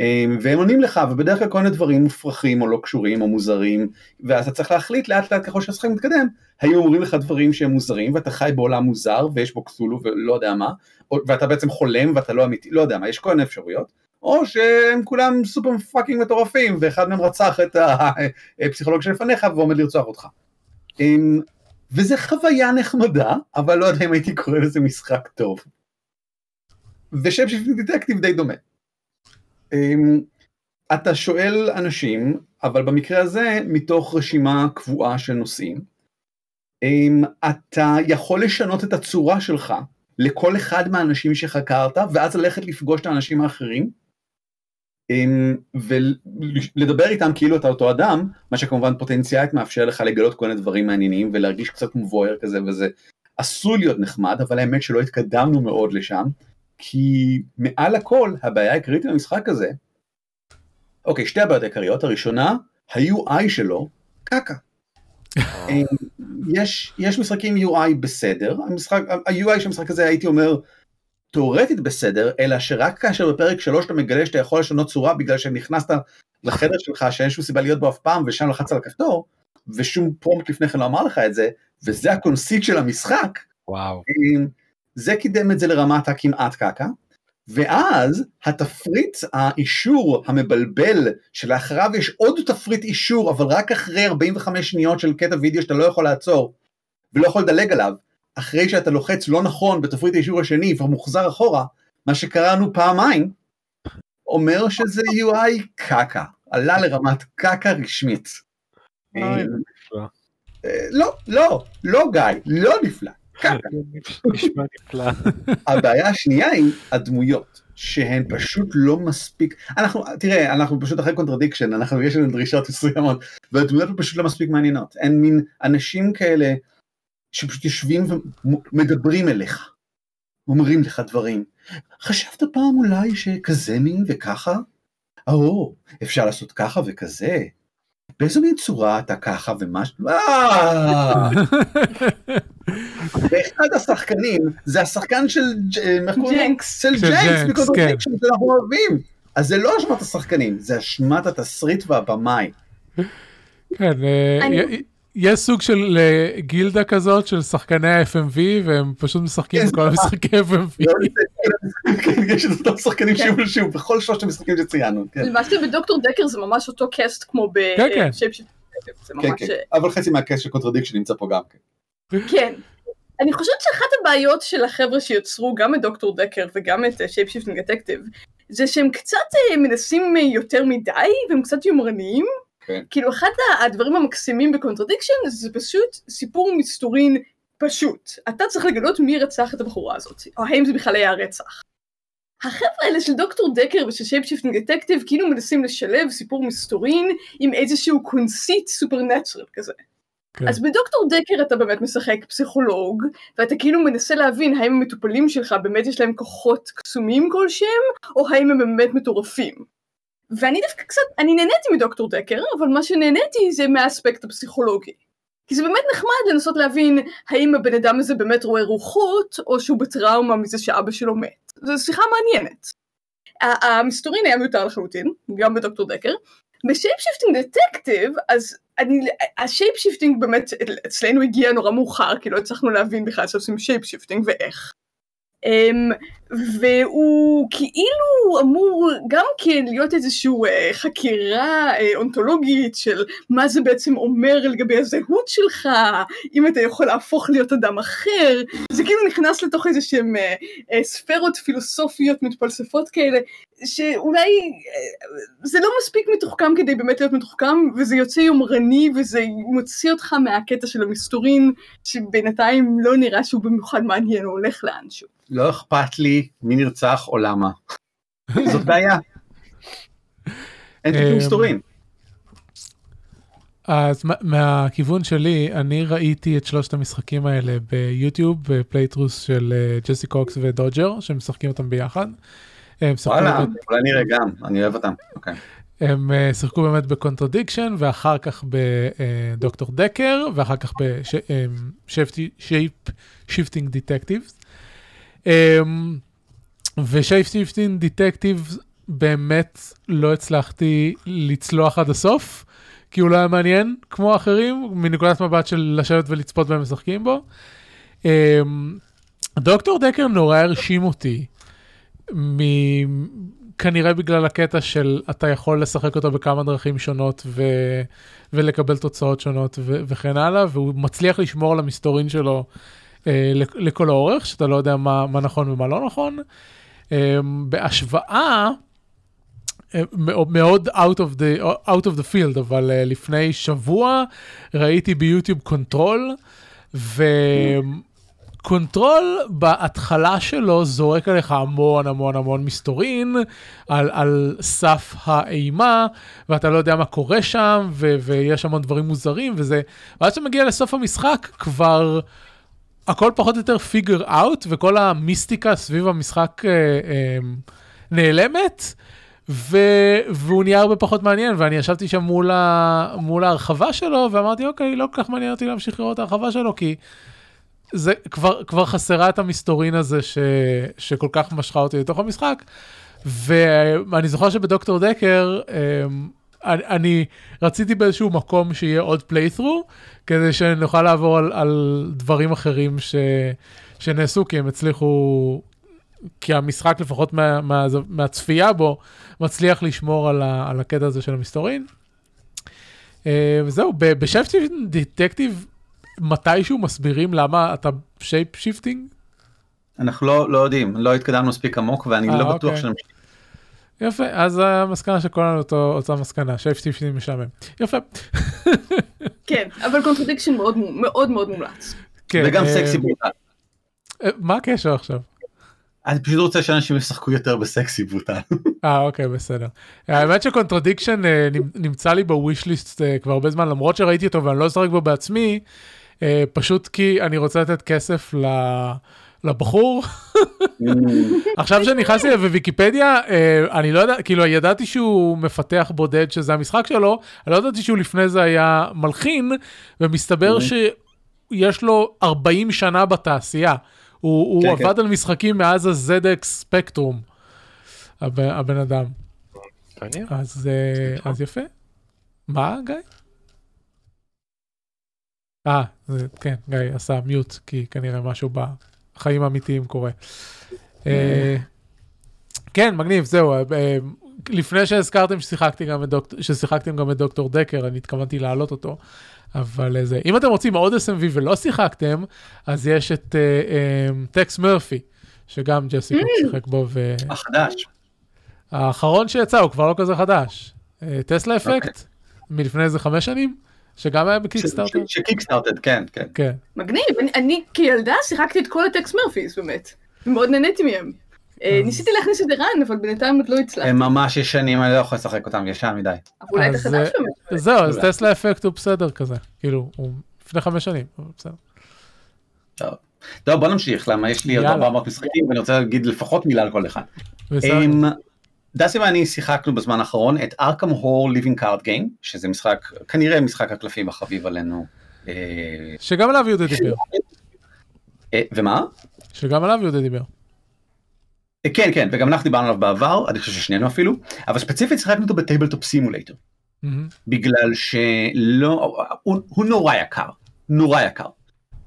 אמ, והם עונים לך, ובדרך כלל כל מיני דברים מופרכים או לא קשורים או מוזרים, ואז אתה צריך להחליט לאט לאט ככל שהמשחק מתקדם, היו אומרים לך דברים שהם מוזרים, ואתה חי בעולם מוזר, ויש בו קתולהו ולא יודע מה, ואתה בעצם חולם ואתה לא אמיתי, לא יודע מה, יש כל מיני אפשרויות, או שהם כולם super fucking מטורפים, ואחד מהם רצח את הפסיכולוג שלפניך ועומד לרצוח אותך. אמ, וזה חוויה נחמדה, אבל לא יודע אם הייתי קורא לזה משחק טוב. ושם של דטקטיב די דומה. אמ, אתה שואל אנשים, אבל במקרה הזה מתוך רשימה קבועה של נושאים. אמ, אתה יכול לשנות את הצורה שלך לכל אחד מהאנשים שחקרת, ואז ללכת לפגוש את האנשים האחרים, אמ, ולדבר איתם כאילו אתה אותו אדם, מה שכמובן פוטנציאלית מאפשר לך לגלות כל מיני דברים מעניינים ולהרגיש קצת מבוהר כזה וזה עשוי להיות נחמד, אבל האמת שלא התקדמנו מאוד לשם, כי מעל הכל הבעיה העיקרית במשחק הזה, אוקיי, שתי הבעיות העיקריות, הראשונה, ה-UI שלו, קקה. אה, יש, יש משחקים UI בסדר, המשחק, ה-UI של המשחק הזה הייתי אומר, תאורטית בסדר, אלא שרק כאשר בפרק 3 אתה מגלה שאתה יכול לשנות צורה בגלל שנכנסת לחדר שלך שאין שום סיבה להיות בו אף פעם ושם לחץ על הכפתור, ושום prompt לפני כן לא אמר לך את זה, וזה ה conceit של המשחק, וואו. זה קידם את זה לרמת הכמעט קקה, ואז התפריט האישור המבלבל שלאחריו יש עוד תפריט אישור אבל רק אחרי 45 שניות של קטע וידאו שאתה לא יכול לעצור ולא יכול לדלג עליו, אחרי שאתה לוחץ לא נכון בתפריט האישור השני ומוחזר אחורה, מה שקראנו פעמיים, אומר שזה UI קקה, עלה לרמת קקה רשמית. אה, נפלא. אה, לא, לא, לא גיא, לא נפלא. קקה. נשמע נפלא. הבעיה השנייה היא הדמויות, שהן פשוט לא מספיק, אנחנו, תראה, אנחנו פשוט אחרי Contradiction, אנחנו, יש לנו דרישות מסוימות, והדמויות פשוט לא מספיק מעניינות, אין מין אנשים כאלה שפשוט יושבים ומדברים אליך, אומרים לך דברים, חשבת פעם אולי שכזה מין וככה? או, אפשר לעשות ככה וכזה, באיזו מין צורה אתה ככה ומשהו, אה! ואחד השחקנים זה השחקן של אה? ג'נקס. של של ג'נקס ג'נקס, מ Contradiction שאנחנו אוהבים. אז זה לא אשמת השחקנים, זה אשמת התסריט והבמאי. כן, אה, יש סוג של אה, גילדה כזאת של שחקני ה-FMV, והם פשוט משחקים כן, בכל המשחקי FMV. כן, יש את אותם שחקנים שוב ושוב בכל שלושת המשחקים שציינו. כן, למעשה ב Doctor Dekker זה ממש אותו cast כמו כן, כן. כן, ממש... כן. אבל חצי מה cast של Contradiction נמצא פה גם כן. כן. אני חושבת שאחת הבעיות של החבר'ה שיצרו גם את Doctor Dekker וגם את Shapeshifting Detective זה שהם קצת אה, מנסים אה, יותר מדי והם קצת יומרניים. כן. כאילו אחד הדברים המקסימים ב Contradiction זה פשוט סיפור מסתורין פשוט. אתה צריך לגלות מי רצח את הבחורה הזאת, או האם זה בכלל היה רצח. החבר'ה האלה של Doctor Dekker ושל Shapeshifting Detective כאילו מנסים לשלב סיפור מסתורין עם איזשהו conceit supernatural כזה. כן. אז ב Doctor Dekker אתה באמת משחק פסיכולוג, ואתה כאילו מנסה להבין האם המטופלים שלך באמת יש להם כוחות קסומים כלשהם, או האם הם באמת מטורפים. ואני דווקא קצת, אני נהניתי מ Doctor Dekker, אבל מה שנהניתי זה מהאספקט הפסיכולוגי. כי זה באמת נחמד לנסות להבין האם הבן אדם הזה באמת רואה רוחות, או שהוא בטראומה מזה שאבא שלו מת. זו שיחה מעניינת. המסתורין היה מיותר לחלוטין, גם ב Doctor Dekker. ב Shapeshifting Detective, אז אני, ה shapeshifting באמת אצלנו הגיע נורא מאוחר, כי לא הצלחנו להבין בכלל שעושים shapeshifting ואיך. Um, והוא כאילו אמור גם כן להיות איזושהי uh, חקירה uh, אונתולוגית של מה זה בעצם אומר לגבי הזהות שלך, אם אתה יכול להפוך להיות אדם אחר, זה כאילו נכנס לתוך איזה שהם uh, ספרות פילוסופיות מתפלספות כאלה, שאולי זה לא מספיק מתוחכם כדי באמת להיות מתוחכם, וזה יוצא יומרני וזה מוציא אותך מהקטע של המסתורין, שבינתיים לא נראה שהוא במיוחד מעניין או הולך לאנשהו. לא אכפת לי מי נרצח או למה. זאת בעיה. אין אמ, כלום מסתורין. אז מה- מהכיוון שלי, אני ראיתי את שלושת המשחקים האלה ביוטיוב, ב playthroughs של אה, ג'סי קוקס ודודג'ר, שמשחקים אותם ביחד. וואלה, אולי נראה גם, אני אוהב אותם. אוקיי. הם אה, שיחקו באמת ב Contradiction, ואחר כך ב Doctor Dekker, ואחר כך ב Shapeshifting Detectives. ו Shapeshifting Detectives באמת לא הצלחתי לצלוח עד הסוף, כי הוא לא היה מעניין כמו האחרים, מנקודת מבט של לשבת ולצפות והם משחקים בו. אמ, Doctor Dekker נורא הרשים אותי, מ- כנראה בגלל הקטע של אתה יכול לשחק אותו בכמה דרכים שונות ו... ולקבל תוצאות שונות ו... וכן הלאה, והוא מצליח לשמור על המסתורין שלו לכל האורך, שאתה לא יודע מה, מה נכון ומה לא נכון. אה, בהשוואה, אה, מאו- מאוד out of the, out of the field, אבל אה, לפני שבוע ראיתי ביוטיוב Control, ו Control בהתחלה שלו זורק עליך המון המון המון מסתורין על, על סף האימה, ואתה לא יודע מה קורה שם, ו- ויש המון דברים מוזרים וזה, ואז שאתה מגיע לסוף המשחק כבר הכל פחות או יותר פיגר אאוט, וכל המיסטיקה סביב המשחק אה, אה, נעלמת. ו... והוא נהיה הרבה פחות מעניין, ואני ישבתי שם מול, ה... מול ההרחבה שלו, ואמרתי, אוקיי, לא כל כך מעניין אותי להמשיך לראות את ההרחבה שלו, כי זה כבר, כבר חסרה את המסתורין הזה ש... שכל כך משכה אותי לתוך המשחק. ואני זוכר שבדוקטור דקר, אמ, אני, אני רציתי באיזשהו מקום שיהיה עוד פליית'רו, כדי שנוכל לעבור על, על דברים אחרים ש... שנעשו, כי הם הצליחו, כי המשחק לפחות מה, מה, מהצפייה בו, מצליח לשמור על, ה, על הקטע הזה של המסתורין. אה, וזהו, בשפטי דטקטיב, מתישהו מסבירים למה אתה shapeshifting? אנחנו לא, לא יודעים, לא התקדמנו מספיק עמוק ואני אה, לא בטוח אוקיי. יפה, אז המסקנה של כולנו אותו, אותה מסקנה, Shifting משעמם. יפה. כן, אבל Contradiction מאוד מאוד מאוד מומלץ. כן, וגם אה, Sexy Brutale. אה, מה הקשר עכשיו? אני פשוט רוצה שאנשים ישחקו יותר ב Sexy Brutale. אה, אוקיי, בסדר. האמת ש Contradiction אה, נמ- נמצא לי ב wish list אה, כבר הרבה זמן, למרות שראיתי אותו ואני לא אשחק בו בעצמי, פשוט כי אני רוצה לתת כסף ל- לבחור. עכשיו שנכנסתי לוויקיפדיה, אה, אני לא יודע, כאילו ידעתי שהוא מפתח בודד שזה המשחק שלו, אני לא ידעתי שהוא לפני זה היה מלחין, ומסתבר שיש לו 40 שנה בתעשייה. הוא, הוא כן, עבד על משחקים מאז ה-ZX ספקטרום, הבן, הבן אדם. אז, אה, אז יפה. מה, גיא? אה, זה- כן, גיא עשה מיוט, כי כנראה משהו בחיים האמיתיים קורה. אה, כן, מגניב, זהו. אה, לפני שהזכרתם ששיחקתי גם את דוקטור, ששיחקתם גם את דוקטור דקר, אני התכוונתי להעלות אותו. אבל אה, זה, אם אתם רוצים עוד SMV ולא שיחקתם, אז יש את אה, אה, טקס מרפי, שגם ג'סי קוק שיחק בו, החדש. והאחרון שיצא הוא כבר לא כזה חדש. אה, טסלה אפקט, מלפני איזה חמש שנים, שגם היה בקיקסטארטר. שקיקסטארטד, כן, כן. כן. מגניב, אני, אני כילדה שיחקתי את כל הטקס מרפיס באמת, ומאוד נהניתי מהם. אה, אז- ניסיתי להכניס את ערן, אבל בינתיים עוד לא הצלחתי. הם ממש ישנים, אני לא יכול לשחק אותם, ישן מדי. אולי את אז, החדש אה, באמת. זהו, אז. טסלה אפקט הוא בסדר כזה. כאילו, הוא לפני חמש שנים, אבל בסדר. טוב. טוב, בוא נמשיך, למה יש לי עוד יאללה. 400 משחקים ואני רוצה להגיד לפחות מילה על כל אחד. דסי ואני שיחקנו בזמן האחרון את Arkham Horror Living Card Game, שזה משחק, כנראה משחק הקלפים החביב עלינו אה, שגם עליו יהודה דיבר. אה, ומה? שגם עליו יהודה דיבר. אה, כן כן וגם אנחנו דיברנו עליו בעבר אני חושב ששנינו אפילו אבל ספציפית שיחקנו אותו ב Tabletop Simulator. בגלל שלא הוא, הוא נורא יקר נורא יקר.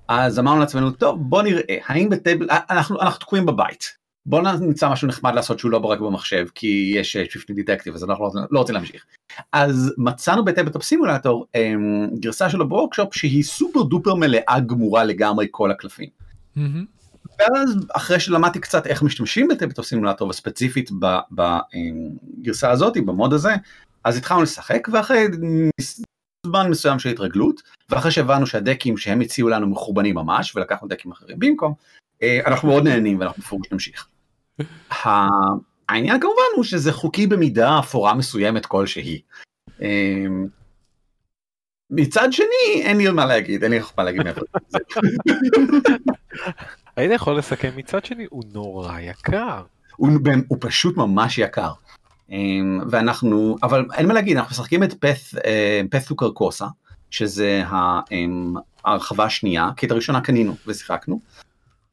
אז אמרנו לעצמנו טוב בוא נראה האם ב Table אנחנו אנחנו תקועים בבית בוא נמצא משהו נחמד לעשות שהוא לא רק במחשב כי יש Shifty Detective אז אנחנו לא, לא רוצים להמשיך. אז מצאנו ב Tabletop Simulator אמ, גרסה שלו ב workshop שהיא super duper מלאה גמורה לגמרי כל הקלפים. ואז אחרי שלמדתי קצת איך משתמשים ב Tabletop Simulator וספציפית בגרסה הזאת ב mod הזה אז התחלנו לשחק ואחרי זמן מסוים של התרגלות ואחרי שהבנו שהדקים שהם הציעו לנו מחורבנים ממש ולקחנו דקים אחרים במקום אה, אנחנו מאוד נהנים ואנחנו בפירוש נמשיך. העניין כמובן הוא שזה חוקי במידה אפורה מסוימת כלשהי. אה, מצד שני אין לי מה להגיד אין לי מה להגיד מעבר לזה. היית יכול לסכם מצד שני הוא נורא יקר. הוא, הוא פשוט ממש יקר. אמ, ואנחנו, אבל אין מה להגיד, אנחנו משחקים את פת, פת סוכר קוסה, שזה אמ, ההרחבה השנייה, כי את הראשונה קנינו ושיחקנו.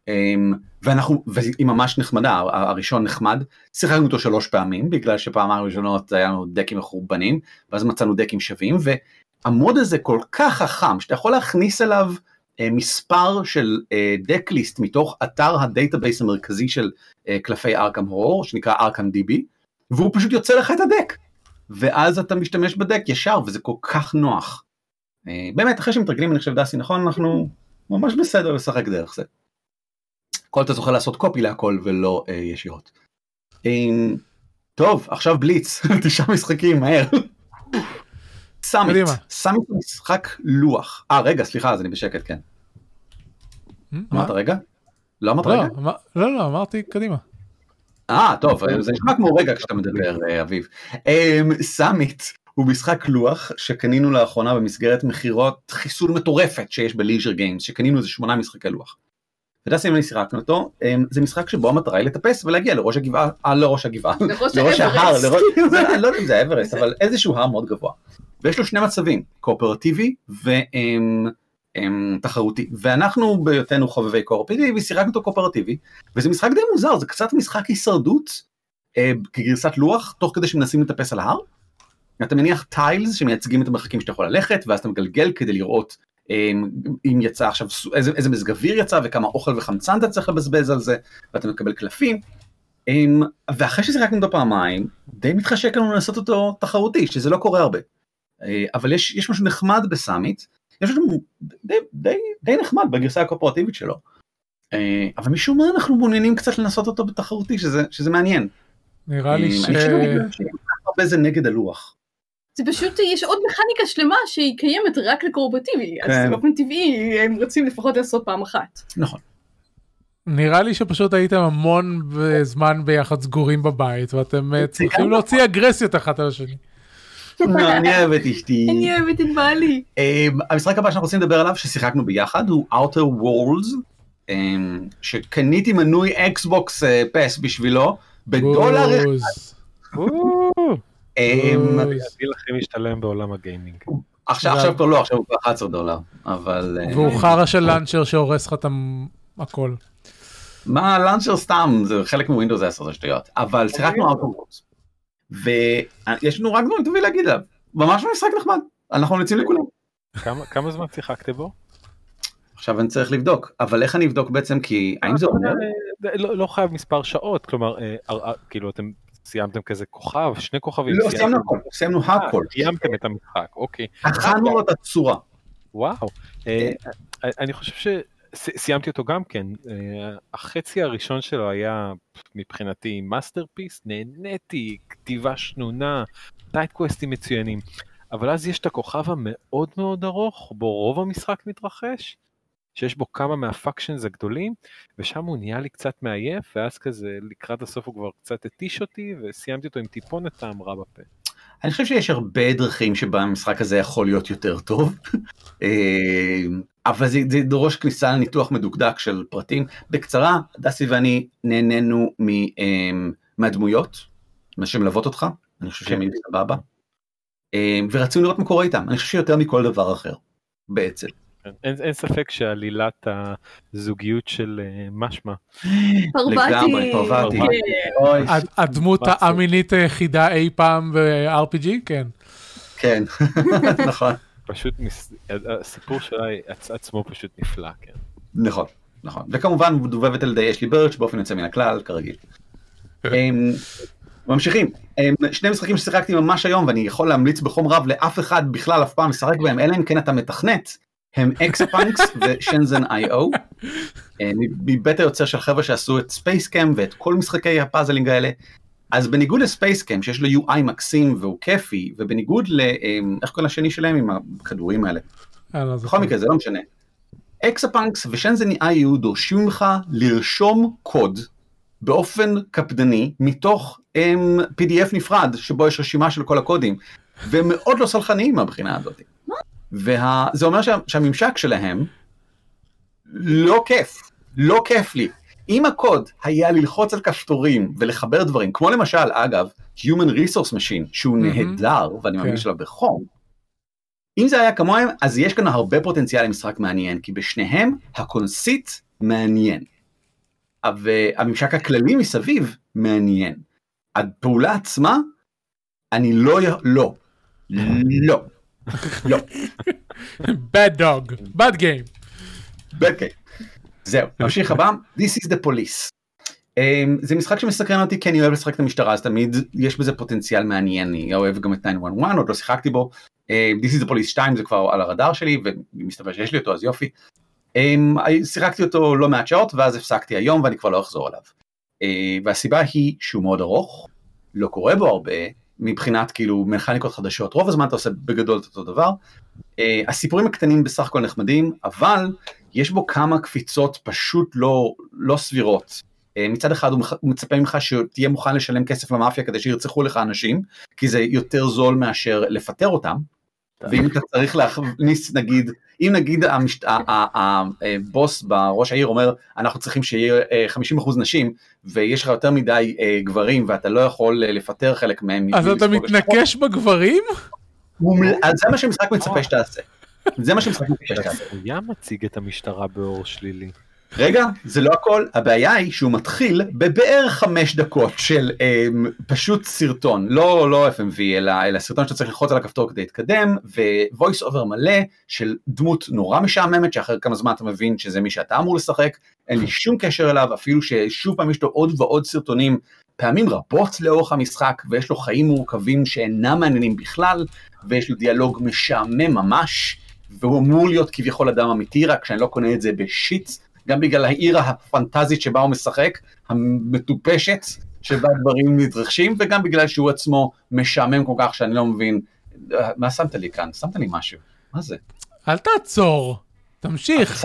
אמ, ואנחנו, והיא ממש נחמדה, הראשון נחמד, שיחקנו אותו שלוש פעמים, בגלל שפעמיים ראשונות היה לנו דקים מחורבנים, ואז מצאנו דקים שווים, וה mod הזה כל כך חכם, שאתה יכול להכניס אליו אה, מספר של deck list מתוך אתר ה database המרכזי של אה, קלפי Arkham Horror, שנקרא ArkhamDB, והוא פשוט יוצר לך את ה deck. ואז אתה משתמש ב deck ישר, וזה כל כך נוח. אה, באמת, אחרי שמתרגלים, אני חושב, דסי, נכון, אנחנו ממש בסדר לשחק דרך זה. כל אתה זוכה לעשות copy להכל ולא אה, ישירות. אה, טוב, עכשיו בליץ, תשעה משחקים, מהר. Summit. Summit הוא משחק לוח. אה, רגע, סליחה, אז אני בשקט, כן. מה? אמרת רגע? לא אמרת לא, רגע? לא, לא, אמרתי קדימה. אה, טוב, זה נשמע כמו רגע כשאתה מדבר, אה, אביב. אמ, Summit הוא משחק לוח שקנינו לאחרונה במסגרת מכירות חיסול מטורפת שיש ב Leisure Games, שקנינו איזה שמונה משחקי לוח. ודסי ואני שיחקנו אותו, אמ, זה משחק שבו המטרה היא לטפס ולהגיע לראש הגבעה, אה, לא ראש הגבעה, לראש ההר, אני לא יודע אם זה האברסט, אבל איזשהו הר מאוד גבוה. ויש לו שני מצבים, קואופרטיבי ותחרותי. ואנחנו בהיותנו חובבי קואופרטיבי, שיחקנו אותו קואופרטיבי, וזה משחק די מוזר, זה קצת משחק הישרדות אה, כגרסת לוח, תוך כדי שמנסים לטפס על ההר. אתה מניח טיילס שמייצגים את המרחקים שאתה יכול ללכת, ואז אתה מגלגל כדי לראות אם יצא עכשיו, איזה, איזה מזג אוויר יצא וכמה אוכל וחמצן אתה צריך לבזבז על זה, ואתה מקבל קלפים. אמ, ואחרי ששיחקנו אותו פעמיים, די מתחשק לנו לעשות אותו תחרותי, שזה לא קורה הרבה. אה, אבל יש, יש משהו נחמד בסאמיט, יש משהו די, די, די נחמד בגרסה הקואופרטיבית שלו. אה, אבל משום מה אנחנו מעוניינים קצת לנסות אותו בתחרותי, שזה, שזה מעניין. נראה לי אה, ש... אני חושב בגלל שכל כך הרבה זה נגד הלוח. זה פשוט, יש עוד מכניקה שלמה שהיא קיימת רק לקורבטיבי, אז כן. באופן טבעי הם רוצים לפחות לעשות פעם אחת. נכון. נראה לי שפשוט הייתם המון זמן ביחד סגורים בבית, ואתם אה, צריכים להוציא אגרסיות אחת על השני. אני אוהב את אשתי. אני אוהבת את בעלי. Um, המשחק הבא שאנחנו רוצים לדבר עליו ששיחקנו ביחד הוא Outer Worlds um, שקניתי מנוי Xbox Pass בשבילו בדולר אחד. בוז, או, Um, בוז. הדיל הכי משתלם בעולם הגיימינג. עכשיו עכשיו כבר לא עכשיו הוא כבר 11 דולר אבל uh, והוא חרא של launcher שהורס לך את הכל. מה launcher סתם זה חלק מ Windows 10 זה שטויות אבל שיחקנו Outer Worlds ויש לנו רק דברים טובים להגיד עליו ממש משחק נחמד אנחנו ממליצים לכולם. כמה- כמה זמן שיחקתם בו? עכשיו אני צריך לבדוק אבל איך אני אבדוק בעצם כי האם זה אומר אה, לא לא חייב מספר שעות, כלומר, אה, אה, אה, כאילו אתם סיימתם כזה כוכב, שני כוכבים. לא סיימנו הכל סיימנו הכל סיימתם את המשחק, אוקיי. הכנו לו את הצורה. וואו. אה, אה, אני חושב שסיימתי אותו גם כן. אה, החצי הראשון שלו היה מבחינתי masterpiece, נהניתי, כתיבה שנונה, side quest ים מצוינים. אבל אז יש את הכוכב המאוד מאוד ארוך, בו רוב המשחק מתרחש, שיש בו כמה מה factions הגדולים, ושם הוא נהיה לי קצת מעייף, ואז כזה לקראת הסוף הוא כבר קצת התיש אותי, וסיימתי אותו עם טיפונת טעם רע בפה. אני חושב שיש הרבה דרכים שבה המשחק הזה יכול להיות יותר טוב, אה, אבל זה, זה דורש כניסה לניתוח מדוקדק של פרטים. בקצרה, דסי ואני נהנינו מ, אה, מהדמויות, מה שמלוות אותך, אני חושב שהם כן. היו סבבה, אה, ורצינו לראות מה קורה איתם, אני חושב שיותר מכל דבר אחר, בעצם. כן. אין, אין ספק שעלילת הזוגיות של אה, משמע, לגמרי, פרווטי. כן. הדמות. המינית היחידה אי פעם ב-RPG? כן. כן, נכון, פשוט. הסיפור שלה עצ- עצמו פשוט נפלא, כן. נכון, נכון. וכמובן מדובבת על ידי אשלי ברץ' באופן יוצא מן הכלל, כרגיל. אמ, ממשיכים, אמ, שני משחקים ששיחקתי ממש היום ואני יכול להמליץ בחום רב לאף אחד בכלל אף פעם לשחק בהם, אלא אם כן אתה מתכנת, הם Exapunks ו Shenzhen I/O, מבית היוצר של חבר'ה שעשו את SpaceChem ואת כל משחקי ה puzzling האלה. אז בניגוד ל SpaceChem שיש לו UI מקסים והוא כיפי, ובניגוד ל... אמ, איך קוראים לשני שלהם עם הכדורים האלה? אני לא. בכל מקרה זה לא משנה. Exapunks ו Shenzhen I/O דורשים ממך לרשום קוד באופן קפדני מתוך um, PDF נפרד שבו יש רשימה של כל הקודים והם מאוד לא סלחניים מהבחינה הזאת. וזה אומר שה, שהממשק שלהם לא כיף, לא כיף לי. אם הקוד היה ללחוץ על כפתורים ולחבר דברים, כמו למשל אגב Human Resource Machine שהוא מהמם. נהדר ואני כן. ממליץ עליו בחום, אם זה היה כמוהם, אז יש כאן הרבה פוטנציאל למשחק מעניין, כי בשניהם הקונסית מעניין. והממשק הכללי מסביב מעניין. הפעולה עצמה, אני לא, לא, לא, לא, bad dog, bad game. אוקיי. זהו, נמשיך הבא, This is the police. Um, זה משחק שמסקרן אותי כי אני אוהב לשחק את המשטרה אז תמיד יש בזה פוטנציאל מעניין אני אוהב גם את 911 עוד לא שיחקתי בו um, This is the police 2 זה כבר על הרדאר שלי ומסתבר שיש לי אותו אז יופי. Um, שיחקתי אותו לא מעט שעות ואז הפסקתי היום ואני כבר לא אחזור עליו. Uh, והסיבה היא שהוא מאוד ארוך לא קורה בו הרבה מבחינת כאילו מכניקות חדשות רוב הזמן אתה עושה בגדול את אותו דבר. Uh, הסיפורים הקטנים בסך הכל נחמדים אבל יש בו כמה קפיצות פשוט לא, לא סבירות. אה, מצד אחד הוא מח- הוא מצפה ממך שתהיה מוכן לשלם כסף למאפיה כדי שירצחו לך אנשים, כי זה יותר זול מאשר לפטר אותם. ואם אתה צריך להכניס נגיד, אם נגיד המשת- הבוס בראש העיר אומר אנחנו צריכים שיהיה אה, 50% נשים ויש לך יותר מדי אה, גברים ואתה לא יכול אה, לפטר חלק מהם. אז אתה מתנקש בגברים? הוא מל- אז זה מה שמשחק מצפה שתעשה. זה מה שמשחק מצפה שתעשה. הוא מציג את המשטרה באור שלילי. רגע, זה לא הכל, הבעיה היא שהוא מתחיל בבערך חמש דקות של אה, פשוט סרטון, לא, לא FMV, אלא, אלא סרטון שאתה צריך ללחוץ על הכפתור כדי להתקדם, ו-voice over מלא של דמות נורא משעממת, שאחרי כמה זמן אתה מבין שזה מי שאתה אמור לשחק, אין לי שום קשר אליו, אפילו ששוב פעם יש לו עוד ועוד סרטונים, פעמים רבות לאורך המשחק, ויש לו חיים מורכבים שאינם מעניינים בכלל, ויש לו דיאלוג משעמם ממש, והוא אמור להיות כביכול אדם אמיתי, רק שאני לא קונה את זה בשיט, גם בגלל העיר הפנטזית שבה הוא משחק, המטופשת, שבה דברים מתרחשים, וגם בגלל שהוא עצמו משעמם כל כך שאני לא מבין, מה שמת לי כאן? שמת לי משהו, מה זה? אל תעצור, תמשיך.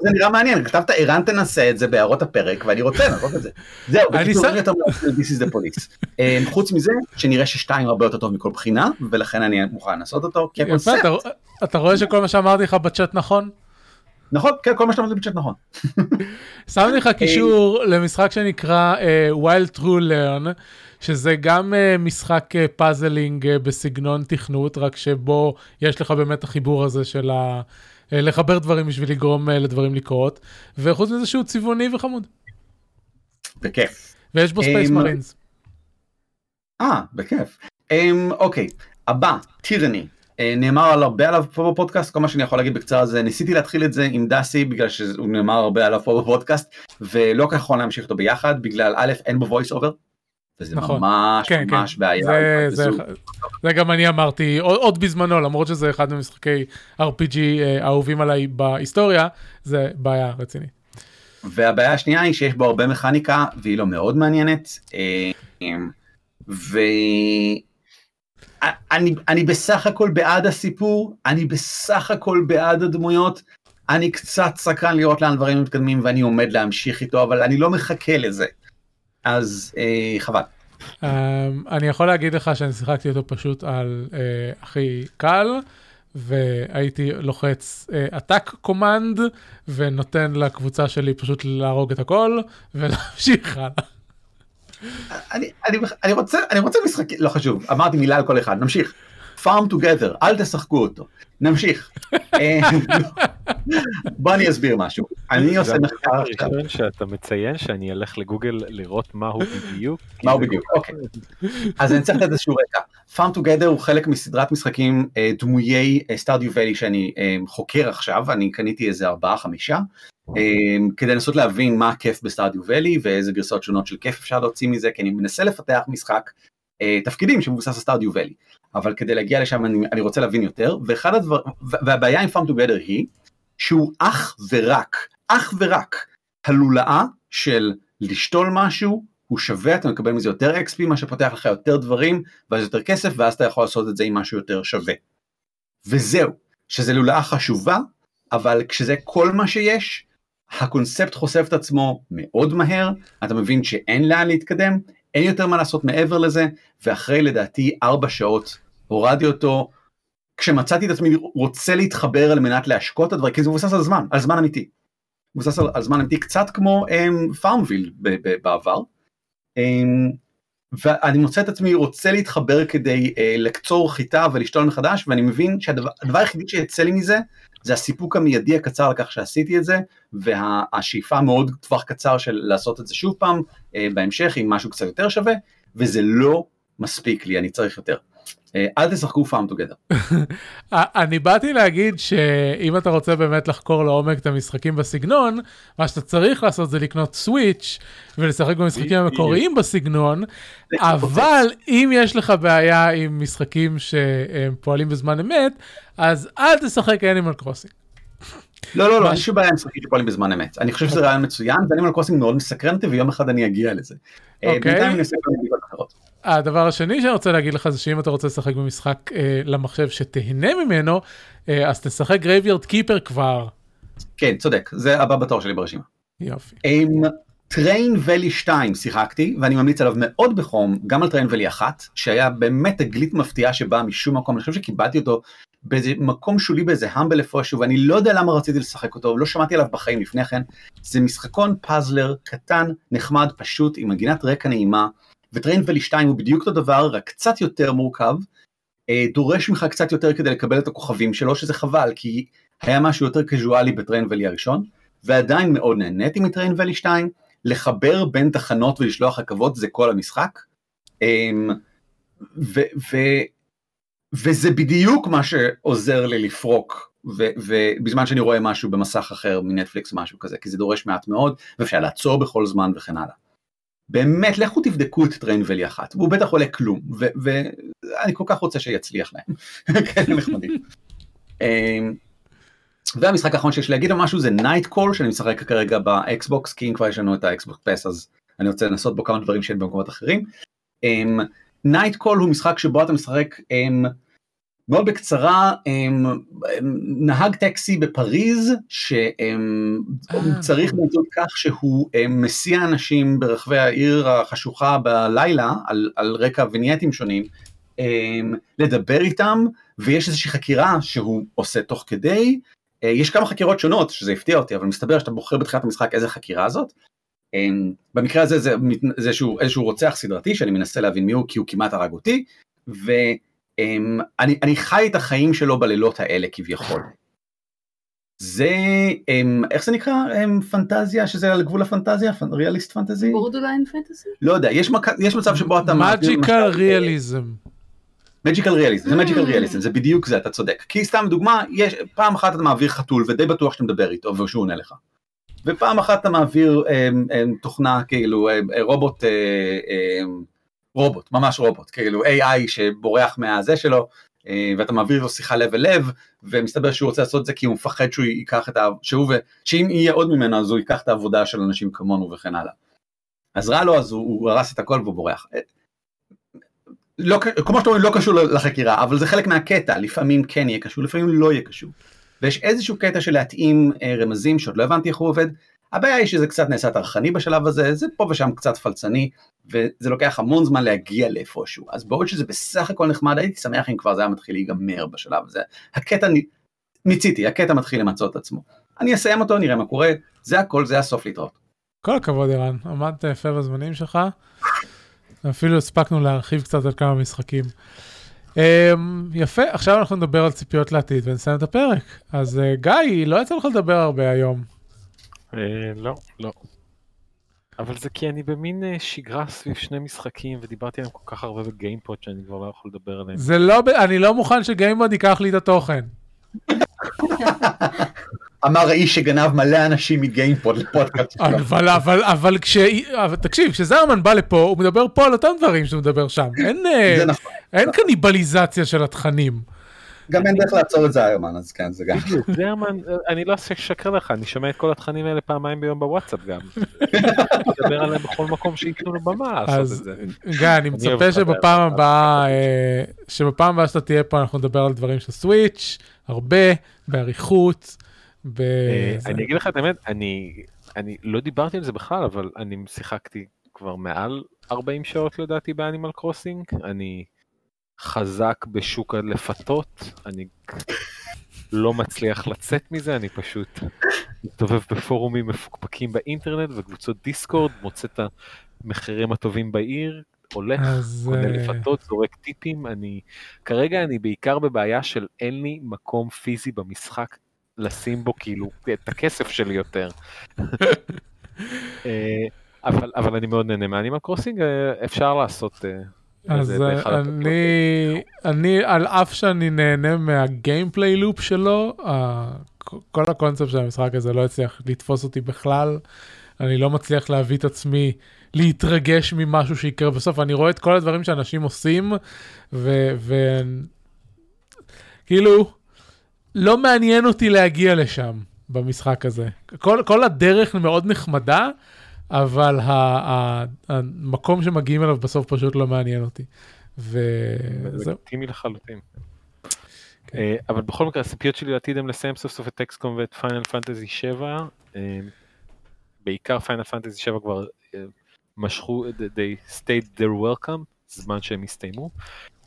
זה נראה מעניין, כתבת ערן תנסה את זה בהערות הפרק, ואני רוצה לעשות את זה. זהו, בקיצור, אין יותר מדי This is the police. אה, חוץ מזה, שנראה ששתיים הרבה יותר טוב מכל בחינה, ולכן אני מוכן לעשות אותו, כי הקונספט, אתה רואה שכל מה שאמרתי לך בצ'אט נכון? נכון, כן, כל מה שאתה אומר בצ'אט נכון. שמתי לך קישור למשחק שנקרא אה, While True Learn, שזה גם אה, משחק אה, puzzling אה, בסגנון תכנות, רק שבו יש לך באמת החיבור הזה של ה... אה, לחבר דברים בשביל לגרום אה, לדברים לקרות, וחוץ מזה שהוא צבעוני וחמוד, בכיף. ויש בו space אמ, מרינס. אה, בכיף. Um, אוקיי, הבא, Tyranny. Uh, נאמר על הרבה עליו פה בפודקאסט, כל מה שאני יכול להגיד בקצרה זה ניסיתי להתחיל את זה עם דסי בגלל שהוא נאמר הרבה עליו פה בפודקאסט ולא כל כך יכול להמשיך אותו ביחד בגלל א' אין בו voice over. וזה נכון. ממש כן, כן, ממש בעיה. זה, זה, וזו- זה גם אני אמרתי עוד, עוד בזמנו, למרות שזה אחד ממשחקי RPG אה, האהובים עליי בהיסטוריה, זה בעיה רצינית. והבעיה השנייה היא שיש בו הרבה מכניקה והיא לא מאוד מעניינת. אה, ואני אני בסך הכל בעד הסיפור, אני בסך הכל בעד הדמויות, אני קצת סקרן לראות לאן דברים מתקדמים ואני עומד להמשיך איתו, אבל אני לא מחכה לזה. אז אה, חבל. Um, אני יכול להגיד לך שאני שיחקתי אותו פשוט על uh, הכי קל, והייתי לוחץ עתק uh, קומנד, ונותן לקבוצה שלי פשוט להרוג את הכל, ולהמשיך הלאה. אני, אני, אני, רוצה, אני רוצה משחק, לא חשוב, אמרתי מילה על כל אחד, נמשיך. Farm together, אל תשחקו אותו. נמשיך. אה, בוא אני אסביר משהו. אני עושה מחקר עכשיו. שאתה מציין שאני אלך לגוגל לראות מהו בדיוק. מהו בדיוק, אוקיי. אז אני צריך לתת איזשהו רקע. Farm Together הוא חלק מסדרת משחקים אה, דמויי סטארדיו ואלי שאני אה, חוקר עכשיו, אני קניתי איזה ארבעה חמישה, אה, כדי לנסות להבין מה הכיף בסטארדיו ואלי ואיזה גרסאות שונות של כיף אפשר להוציא מזה, כי אני מנסה לפתח משחק אה, תפקידים שמבוסס על סטארדיו ואלי, אבל כדי להגיע לשם אני, אני רוצה להבין יותר, ואחד הדבר, והבעיה עם Farm Together היא שהוא אך ורק, אך ורק הלולאה של לשתול משהו, הוא שווה, אתה מקבל מזה יותר XP, מה שפותח לך יותר דברים, ואז יותר כסף, ואז אתה יכול לעשות את זה עם משהו יותר שווה. וזהו, שזה לולאה חשובה, אבל כשזה כל מה שיש, הקונספט חושף את עצמו מאוד מהר, אתה מבין שאין לאן להתקדם, אין יותר מה לעשות מעבר לזה, ואחרי לדעתי ארבע שעות הורדתי אותו, כשמצאתי את עצמי רוצה להתחבר על מנת להשקות את הדברים, כי זה מבוסס על זמן, על זמן אמיתי. מבוסס על, על זמן אמיתי, קצת כמו um, FarmVille בעבר. Um, ואני מוצא את עצמי רוצה להתחבר כדי uh, לקצור חיטה ולשתול מחדש, ואני מבין שהדבר הדבר היחידי שיצא לי מזה, זה הסיפוק המיידי הקצר לכך שעשיתי את זה, והשאיפה המאוד טווח קצר של לעשות את זה שוב פעם uh, בהמשך עם משהו קצת יותר שווה, וזה לא מספיק לי, אני צריך יותר. Uh, אל תשחקו Farm Together. אני באתי להגיד שאם אתה רוצה באמת לחקור לעומק את המשחקים בסגנון, מה שאתה צריך לעשות זה לקנות סוויץ' ולשחק במשחקים המקוריים בסגנון, אבל אם יש לך בעיה עם משחקים שהם פועלים בזמן אמת, אז אל תשחק אנימל קרוסינג. לא, לא, לא, אין שום בעיה עם משחקים שפועלים בזמן אמת. אני חושב שזה רעיון מצוין, ואנימל קרוסינג מאוד מסקרן אותי, ויום אחד אני אגיע לזה. אוקיי. בינתיים אני אעשה כל מיני אחרות. הדבר השני שאני רוצה להגיד לך זה שאם אתה רוצה לשחק במשחק אה, למחשב שתהנה ממנו, אה, אז תשחק Graveyard Keeper כבר. כן, צודק, זה הבא בתור שלי ברשימה. יופי. עם Train Valley 2 שיחקתי, ואני ממליץ עליו מאוד בחום, גם על Train Valley 1, שהיה באמת תגלית מפתיעה שבאה משום מקום, אני חושב שקיבלתי אותו באיזה מקום שולי באיזה Humble איפשהו, ואני לא יודע למה רציתי לשחק אותו, לא שמעתי עליו בחיים לפני כן. זה משחקון puzzler קטן, נחמד, פשוט, עם מגינת רקע נעימה, וטריין ולי 2 הוא בדיוק אותו דבר, רק קצת יותר מורכב, אה, דורש ממך קצת יותר כדי לקבל את הכוכבים שלו, שזה חבל, כי היה משהו יותר קזואלי בטריין ולי הראשון, ועדיין מאוד נהניתי מטריין ולי 2, לחבר בין תחנות ולשלוח רכבות זה כל המשחק, אמ, ו, ו, וזה בדיוק מה שעוזר לי לפרוק, ובזמן שאני רואה משהו במסך אחר מנטפליקס משהו כזה, כי זה דורש מעט מאוד, ואפשר לעצור בכל זמן וכן הלאה. באמת, לכו תבדקו את Train Valley אחת, והוא בטח עולה כלום, ואני כל כך רוצה שיצליח להם, כן, נחמדים. אמ, והמשחק האחרון שיש להגיד על משהו זה Night Call שאני משחק כרגע ב Xbox כי אם כבר יש לנו את ה Xbox Pass אז אני רוצה לנסות בו כמה דברים שאין במקומות אחרים. Night um, Call הוא משחק שבו אתה משחק um, מאוד בקצרה um, נהג טקסי בפריז שצריך um, באמצעות כך שהוא um, מסיע אנשים ברחבי העיר החשוכה בלילה על, על רקע vignette ים שונים לדבר איתם ויש איזושהי חקירה שהוא עושה תוך כדי יש כמה חקירות שונות שזה הפתיע אותי אבל מסתבר שאתה בוחר בתחילת המשחק איזה חקירה זאת. במקרה הזה זה, זה איזשהו, איזשהו רוצח סדרתי שאני מנסה להבין מי הוא כי הוא כמעט הרג אותי ואני חי את החיים שלו בלילות האלה כביכול. זה איך זה נקרא פנטזיה שזה על גבול הפנטזיה ריאליסט פנטזי בורדרליין פנטזי לא יודע יש, מק... יש מצב שבו אתה מג'יקל ריאליזם. מג'יקל ריאליזם, זה מג'יקל ריאליזם, זה בדיוק זה, אתה צודק. כי סתם דוגמה, יש, פעם אחת אתה מעביר חתול ודי בטוח שאתה מדבר איתו ושהוא עונה לך. ופעם אחת אתה מעביר אה, אה, תוכנה כאילו אה, רובוט, אה, אה, רובוט, ממש רובוט, כאילו AI שבורח מהזה שלו, אה, ואתה מעביר לו שיחה לב אל לב, ומסתבר שהוא רוצה לעשות את זה כי הוא מפחד שהוא ייקח את ה... שהוא ו... שאם יהיה עוד ממנו אז הוא ייקח את העבודה של אנשים כמונו וכן הלאה. אז רע לו אז הוא, הוא הרס את הכל והוא בורח. לא, כמו שאתה אומר, לא קשור לחקירה, אבל זה חלק מהקטע, לפעמים כן יהיה קשור, לפעמים לא יהיה קשור. ויש איזשהו קטע של להתאים אה, רמזים שעוד לא הבנתי איך הוא עובד. הבעיה היא שזה קצת נעשה טרחני בשלב הזה, זה פה ושם קצת פלצני, וזה לוקח המון זמן להגיע לאיפשהו. אז בעוד שזה בסך הכל נחמד, הייתי שמח אם כבר זה היה מתחיל להיגמר בשלב הזה. הקטע, מיציתי, הקטע מתחיל למצוא את עצמו. אני אסיים אותו, נראה מה קורה, זה הכל, זה הסוף להתראות. כל הכבוד ערן, עמדת יפה בזמנים שלך. אפילו הספקנו להרחיב קצת על כמה משחקים. אמ, יפה, עכשיו אנחנו נדבר על ציפיות לעתיד ונסיים את הפרק. אז אה, גיא, לא יצא לך לדבר הרבה היום. אה, לא, לא. אבל זה כי אני במין אה, שגרה סביב שני משחקים ודיברתי עליהם כל כך הרבה בגיימפוד שאני כבר לא יכול לדבר עליהם. זה לא, אני לא מוכן שגיימבוד ייקח לי את התוכן. אמר האיש שגנב מלא אנשים מגיימפוד לפודקאסט שלו. אבל, אבל, אבל כש... אבל תקשיב, כשזרמן בא לפה, הוא מדבר פה על אותם דברים שהוא מדבר שם. אין, אה, זה נכון. אין קניבליזציה של התכנים. גם אין דרך לעצור את זה איירמן, אז כן, זה גם. זרמן, אני לא אשקר לך, אני שומע את כל התכנים האלה פעמיים ביום בוואטסאפ גם. מדבר עליהם בכל מקום שייתנו לו במה לעשות את זה. גיא, אני מצפה שבפעם. הבאה, אה, שבפעם הבאה שאתה תהיה פה אנחנו נדבר על דברים של סוויץ', הרבה, באריכות. אה, זה. אני אגיד לך את האמת, אני אני לא דיברתי על זה בכלל, אבל אני שיחקתי כבר מעל 40 שעות לדעתי באנימל קרוסינג, אני חזק בשוק הלפתות, אני לא מצליח לצאת מזה, אני פשוט מסתובב בפורומים מפוקפקים באינטרנט וקבוצות דיסקורד, מוצא את המחירים הטובים בעיר, הולך, אז, קונה אה, לפתות, זורק טיפים, אני כרגע אני בעיקר בבעיה של אין לי מקום פיזי במשחק לשים בו כאילו את הכסף שלי יותר. אה, אבל אבל אני מאוד נהנה מהאנימל קרוסינג אה, אפשר לעשות. אז אה. אני, אני, על אף שאני נהנה מהגיימפליי לופ שלו, כל הקונספט של המשחק הזה לא הצליח לתפוס אותי בכלל. אני לא מצליח להביא את עצמי להתרגש ממשהו שיקרה בסוף. אני רואה את כל הדברים שאנשים עושים, וכאילו, לא מעניין אותי להגיע לשם במשחק הזה. כל, כל הדרך מאוד נחמדה, אבל המקום שמגיעים אליו בסוף פשוט לא מעניין אותי. זה וזהו. לגיטימי לחלוטין. כן. אה, אבל בכל מקרה הציפיות שלי לעתיד הם לסיים סוף סוף את אקסקום ואת פיינל פנטזי 7. אה, בעיקר Final Fantasy 7 כבר אה, משכו, overstayed their welcome, זמן שהם הסתיימו.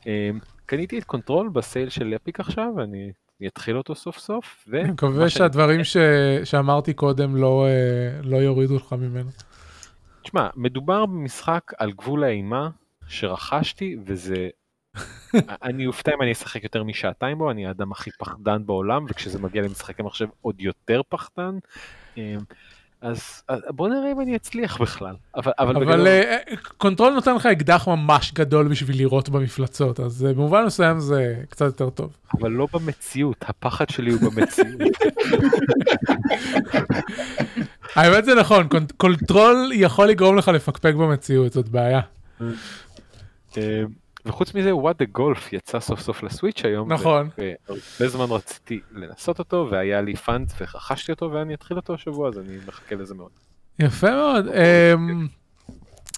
אה, קניתי את Control ב sale של Epic עכשיו ואני אתחיל אותו סוף סוף. אני מקווה שהדברים ש... שאמרתי קודם לא, לא יורידו לך ממנו. תשמע, מדובר במשחק על גבול האימה שרכשתי וזה... אני אופתע אם אני אשחק יותר משעתיים בו, אני האדם הכי פחדן בעולם וכשזה מגיע למשחקי מחשב עוד יותר פחדן. אמ, אז אז בוא נראה אם אני אצליח בכלל. אבל, אבל, אבל בגדול, אה, Control נותן לך אקדח ממש גדול בשביל לירות במפלצות, אז אה, במובן מסוים זה קצת יותר טוב. אבל לא במציאות, הפחד שלי הוא במציאות. האמת זה נכון, Con- Control יכול לגרום לך לפקפק במציאות, זאת בעיה. אמ, וחוץ מזה, What the Golf יצא סוף סוף ל Switch היום. נכון. והרבה זמן רציתי לנסות אותו והיה לי פאנט ורכשתי אותו ואני אתחיל אותו השבוע אז אני מחכה לזה מאוד. יפה מאוד. אמ,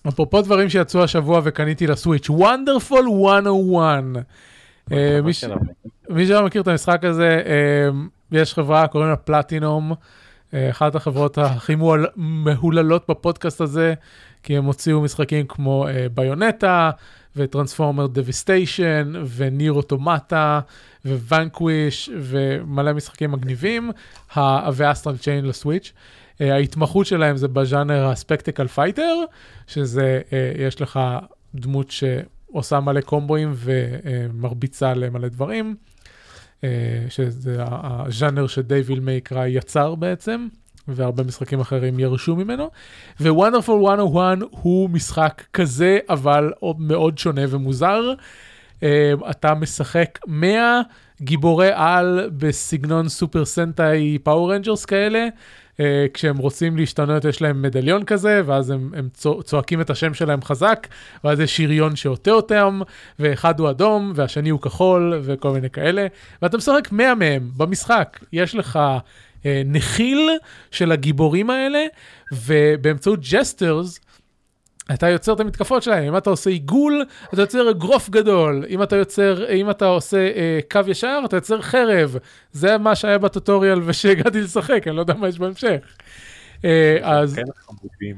אפרופו דברים שיצאו השבוע וקניתי לסוויץ', וונדרפול 101. אה, מי שלא מכיר את המשחק הזה, אה, יש חברה, קוראים לה פלטינום, אה, אחת החברות הכי מהוללות בפודקאסט הזה, כי הם הוציאו משחקים כמו אה, ביונטה, וטרנספורמר דביסטיישן, וניר אוטומטה, וונקוויש, ומלא משחקים מגניבים, ו Astral Chain ל Switch. אה, ההתמחות שלהם זה בז'אנר ה spectacle fighter, שזה, אה, יש לך דמות שעושה מלא קומבואים ומרביצה למלא דברים, אה, שזה ה- הז'אנר ש Devil May Cry יצר בעצם, והרבה משחקים אחרים ירשו ממנו. ו Wonderful 101 הוא משחק כזה, אבל מאוד שונה ומוזר. אה, אתה משחק 100 גיבורי על בסגנון Super Sentai Power Rangers כאלה. אה, כשהם רוצים להשתנות יש להם מדליון כזה, ואז הם, הם צוע- צועקים את השם שלהם חזק, ואז יש שריון שעוטה אותם, ואחד הוא אדום, והשני הוא כחול, וכל מיני כאלה. ואתה משחק 100 מהם במשחק. יש לך אה, נחיל של הגיבורים האלה, ובאמצעות gestures, אתה יוצר את המתקפות שלהם, אם אתה עושה עיגול, אתה יוצר אגרוף גדול, אם אתה יוצר, אם אתה עושה אה, קו ישר, אתה יוצר חרב. זה מה שהיה בטוטוריאל ושהגעתי לשחק, אני לא יודע מה יש בהמשך. אה, אז כן.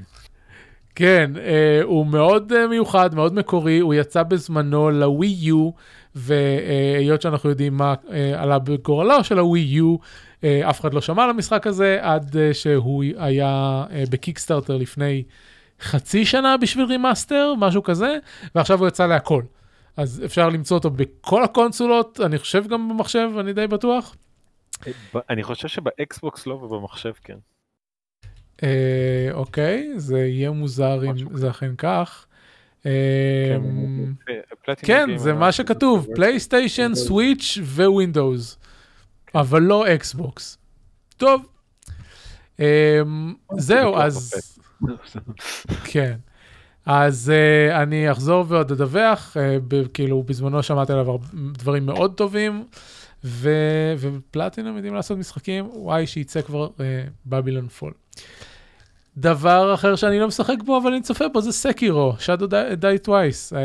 כן, אה, הוא מאוד אה, מיוחד, מאוד מקורי, הוא יצא בזמנו לווי יו, והיות שאנחנו יודעים מה אה, עלה בגורלו של הווי יו, אה, אף אחד לא שמע על המשחק הזה עד אה, שהוא היה אה, בקיקסטארטר לפני חצי שנה בשביל remaster, משהו כזה, ועכשיו הוא יצא להכל. אז אפשר למצוא אותו בכל הקונסולות, אני חושב גם במחשב, אני די בטוח. אני חושב שב Xbox לא ובמחשב כן. אה, אוקיי, זה יהיה מוזר אם זה אכן כך. אה, פלטינום כן, זה אמר מה שכתוב. PlayStation, Switch, Windows, אבל לא Xbox. טוב, אמ, זהו, אז... כן. אז uh, אני אחזור ועוד אדווח, uh, ב- כאילו בזמנו שמעתי עליו דברים מאוד טובים, ו- ופלטינום יודעים לעשות משחקים, וואי שייצא כבר בבילון פול. דבר אחר שאני לא משחק בו אבל אני צופה בו זה סקירו, Shadow Die Twice. Um,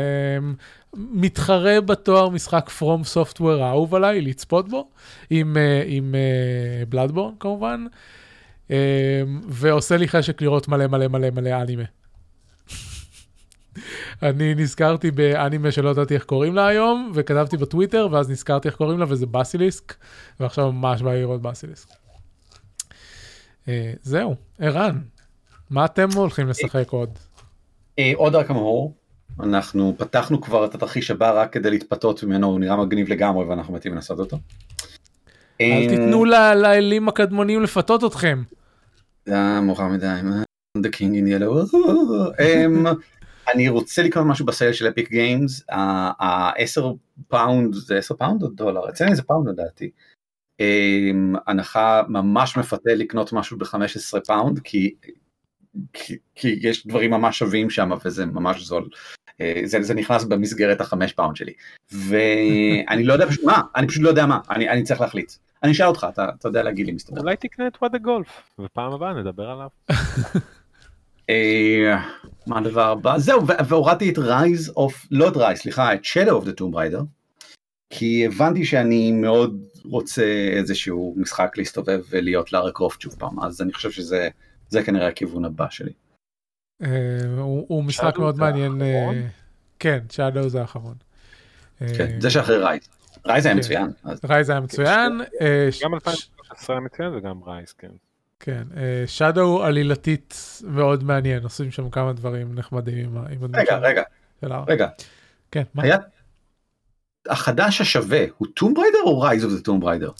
מתחרה בתואר משחק From Software האהוב עליי, לצפות בו, עם, uh, עם uh, בלאדבורן כמובן, um, ועושה לי חשק לראות מלא מלא מלא מלא אנימה. אני נזכרתי באנימה שלא ידעתי איך קוראים לה היום, וכתבתי בטוויטר, ואז נזכרתי איך קוראים לה, וזה בסיליסק, ועכשיו ממש בא לראות בסיליסק. אה, זהו, ערן, מה אתם הולכים לשחק עוד? אה, עוד רק אמור, אנחנו פתחנו כבר את התרחיש הבא רק כדי להתפתות ממנו, הוא נראה מגניב לגמרי ואנחנו מתים לנסות אותו. אל אה, תיתנו לאלים הקדמונים לפתות אתכם. זה היה מאוחר מדי, מה? The King in Yellow. אמ, אני רוצה לקרוא משהו ב sale של Epic Games, ה-10 פאונד, זה 10 פאונד או דולר? אצלנו זה פאונד לדעתי. אמ, הנחה ממש מפתה לקנות משהו ב-15 פאונד, כי, כי, כי יש דברים ממש שווים שם וזה ממש זול. אה, זה, זה נכנס במסגרת החמש פאונד שלי. ואני לא יודע פשוט מה, אני פשוט לא יודע מה, אני, אני צריך להחליט. אני אשאל אותך, אתה, אתה יודע להגיד לי מסתבר. אולי תקנה את What the Golf, ופעם הבאה נדבר עליו. אה, מה הדבר הבא? זהו, והורדתי את Rise of, לא את Rise, סליחה, את Shadow of the Tomb Raider, כי הבנתי שאני מאוד רוצה איזשהו משחק להסתובב ולהיות לארה קרופט שוב פעם, אז אני חושב שזה זה כנראה הכיוון הבא שלי. אה, הוא משחק מאוד מעניין. אה? כן, Shadow זה האחרון. כן, זה שאחרי Rise. Rise היה כן. מצוין. אז- Rise היה מצוין. אה, גם 2013 היה מצוין וגם Rise, כן. כן, Shadow עלילתית מאוד מעניין, עושים שם כמה דברים נחמדים עם הדמות רגע, רגע. רגע, כן, מה? היה... החדש השווה הוא Tomb Raider או Rise of the Tomb Raider?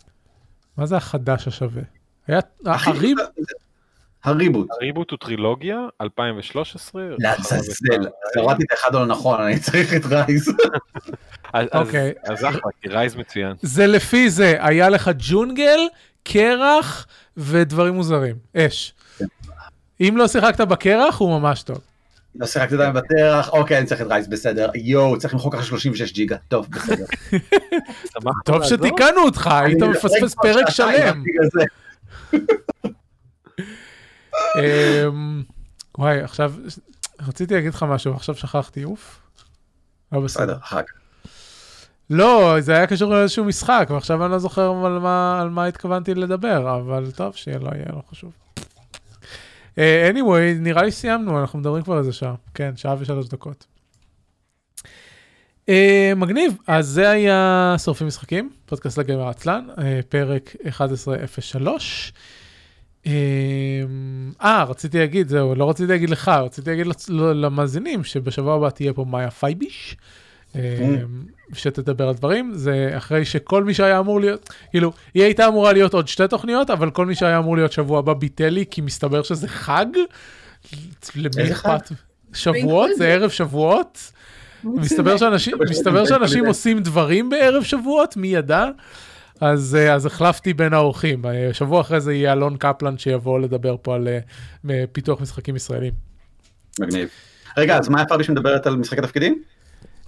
מה זה החדש השווה? היה ה reb-, ה reboot. ה reboot הוא טרילוגיה, 2013. לעזאזל, קראתי את האחד הלא נכון, אני צריך את Rise. אוקיי. אז אחלה, כי Rise מצוין. זה לפי זה, היה לך ג'ונגל, קרח ודברים מוזרים, אש. אם לא שיחקת בקרח, הוא ממש טוב. לא שיחקתי עדיין בקרח, אוקיי, אני צריך את Rise, בסדר. יואו, צריך למחוק אחרי 36 ג'יגה, טוב, בסדר. טוב. שתיקנו אותך, היית מפספס פרק שלם. אמ, וואי, עכשיו, רציתי להגיד לך משהו, עכשיו שכחתי, אוף. לא בסדר. לא, זה היה קשור לאיזשהו משחק, ועכשיו אני לא זוכר על מה, על מה התכוונתי לדבר, אבל טוב, שיהיה לא יהיה, לא חשוב. Uh, anyway, נראה לי סיימנו, אנחנו מדברים כבר איזה שעה. כן, שעה ושלוש דקות. Uh, מגניב, אז זה היה שורפים משחקים, פודקאסט לגמר עצלן, uh, פרק 1103. אה, אה, רציתי להגיד, זהו, לא רציתי להגיד לך, רציתי להגיד למאזינים שבשבוע הבא תהיה פה מאיה פייביש. אה, שתדבר על דברים, זה אחרי שכל מי שהיה אמור להיות, כאילו, היא הייתה אמורה להיות עוד שתי תוכניות, אבל כל מי שהיה אמור להיות שבוע הבא ביטל לי, כי מסתבר שזה חג. למי אכפת? שבועות, זה ערב שבועות. מסתבר שאנשים עושים דברים בערב שבועות, מי ידע? אז, אה, אז החלפתי בין האורחים. אה, שבוע אחרי זה יהיה אלון קפלן שיבוא לדבר פה על אה, פיתוח משחקים ישראלים. מגניב. רגע, אז מה יפה שמדברת על משחקי תפקידים?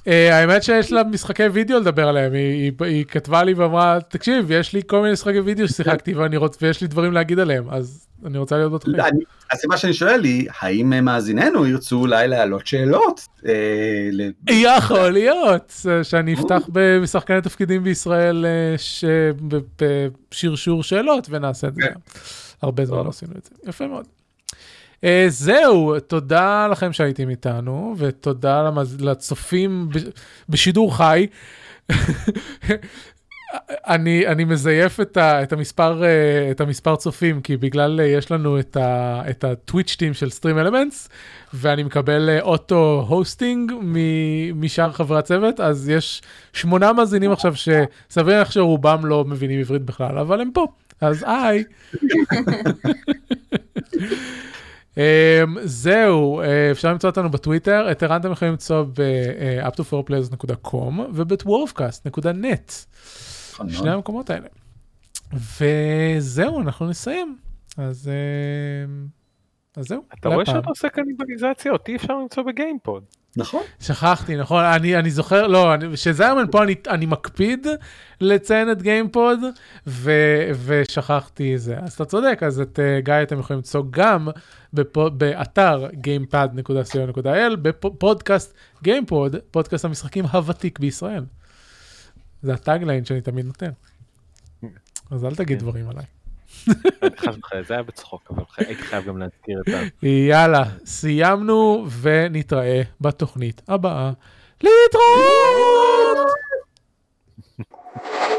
Uh, האמת שיש לה משחקי וידאו לדבר עליהם, היא, היא, היא כתבה לי ואמרה, תקשיב, יש לי כל מיני משחקי וידאו ששיחקתי ואני רוצ, ויש לי דברים להגיד עליהם, אז אני רוצה להיות בתוכנית. הסיבה שאני שואל היא, האם אה, מאזיננו ירצו אולי להעלות שאלות? אה, יכול להיות אה, שאני אפתח בשחקני תפקידים בישראל אה, בשרשור שאלות ונעשה את זה גם. הרבה זמן לא עשינו את זה, יפה מאוד. Uh, זהו, תודה לכם שהייתם איתנו, ותודה למז... לצופים ב... בשידור חי. אני, אני מזייף את, ה, את, המספר, אה, את המספר צופים, כי בגלל אה, יש לנו את, ה, את הטוויץ' טים של סטרים אלמנטס, ואני מקבל אוטו הוסטינג משאר חברי הצוות, אז יש שמונה מאזינים עכשיו שסביר להניח שרובם לא מבינים עברית בכלל, אבל הם פה, אז היי. Um, זהו, uh, אפשר למצוא אותנו בטוויטר, את ערן אתם יכולים למצוא ב-up2forplayers.com וב-dwarfcast.net. נכון שני. המקומות האלה. וזהו, אנחנו נסיים. אז, אה, אז זהו. אתה רואה. שאתה עושה קניבליזציה, אותי אפשר למצוא ב GamePod. נכון. שכחתי, נכון, אני, אני זוכר, לא, אני- שזיירמן פה אני, אני מקפיד לציין את GamePod, ו, ושכחתי זה. אז אתה צודק, אז את uh, גיא אתם יכולים למצוא גם בפו, באתר gamepad.co.il, בפודקאסט GamePod, פודקאסט המשחקים הוותיק בישראל. זה ה tagline שאני תמיד נותן. אז אל תגיד כן. דברים עליי. זה היה בצחוק, אבל הייתי חייב גם להזכיר את זה. יאללה, סיימנו ונתראה בתוכנית הבאה. להתראות! Thank you.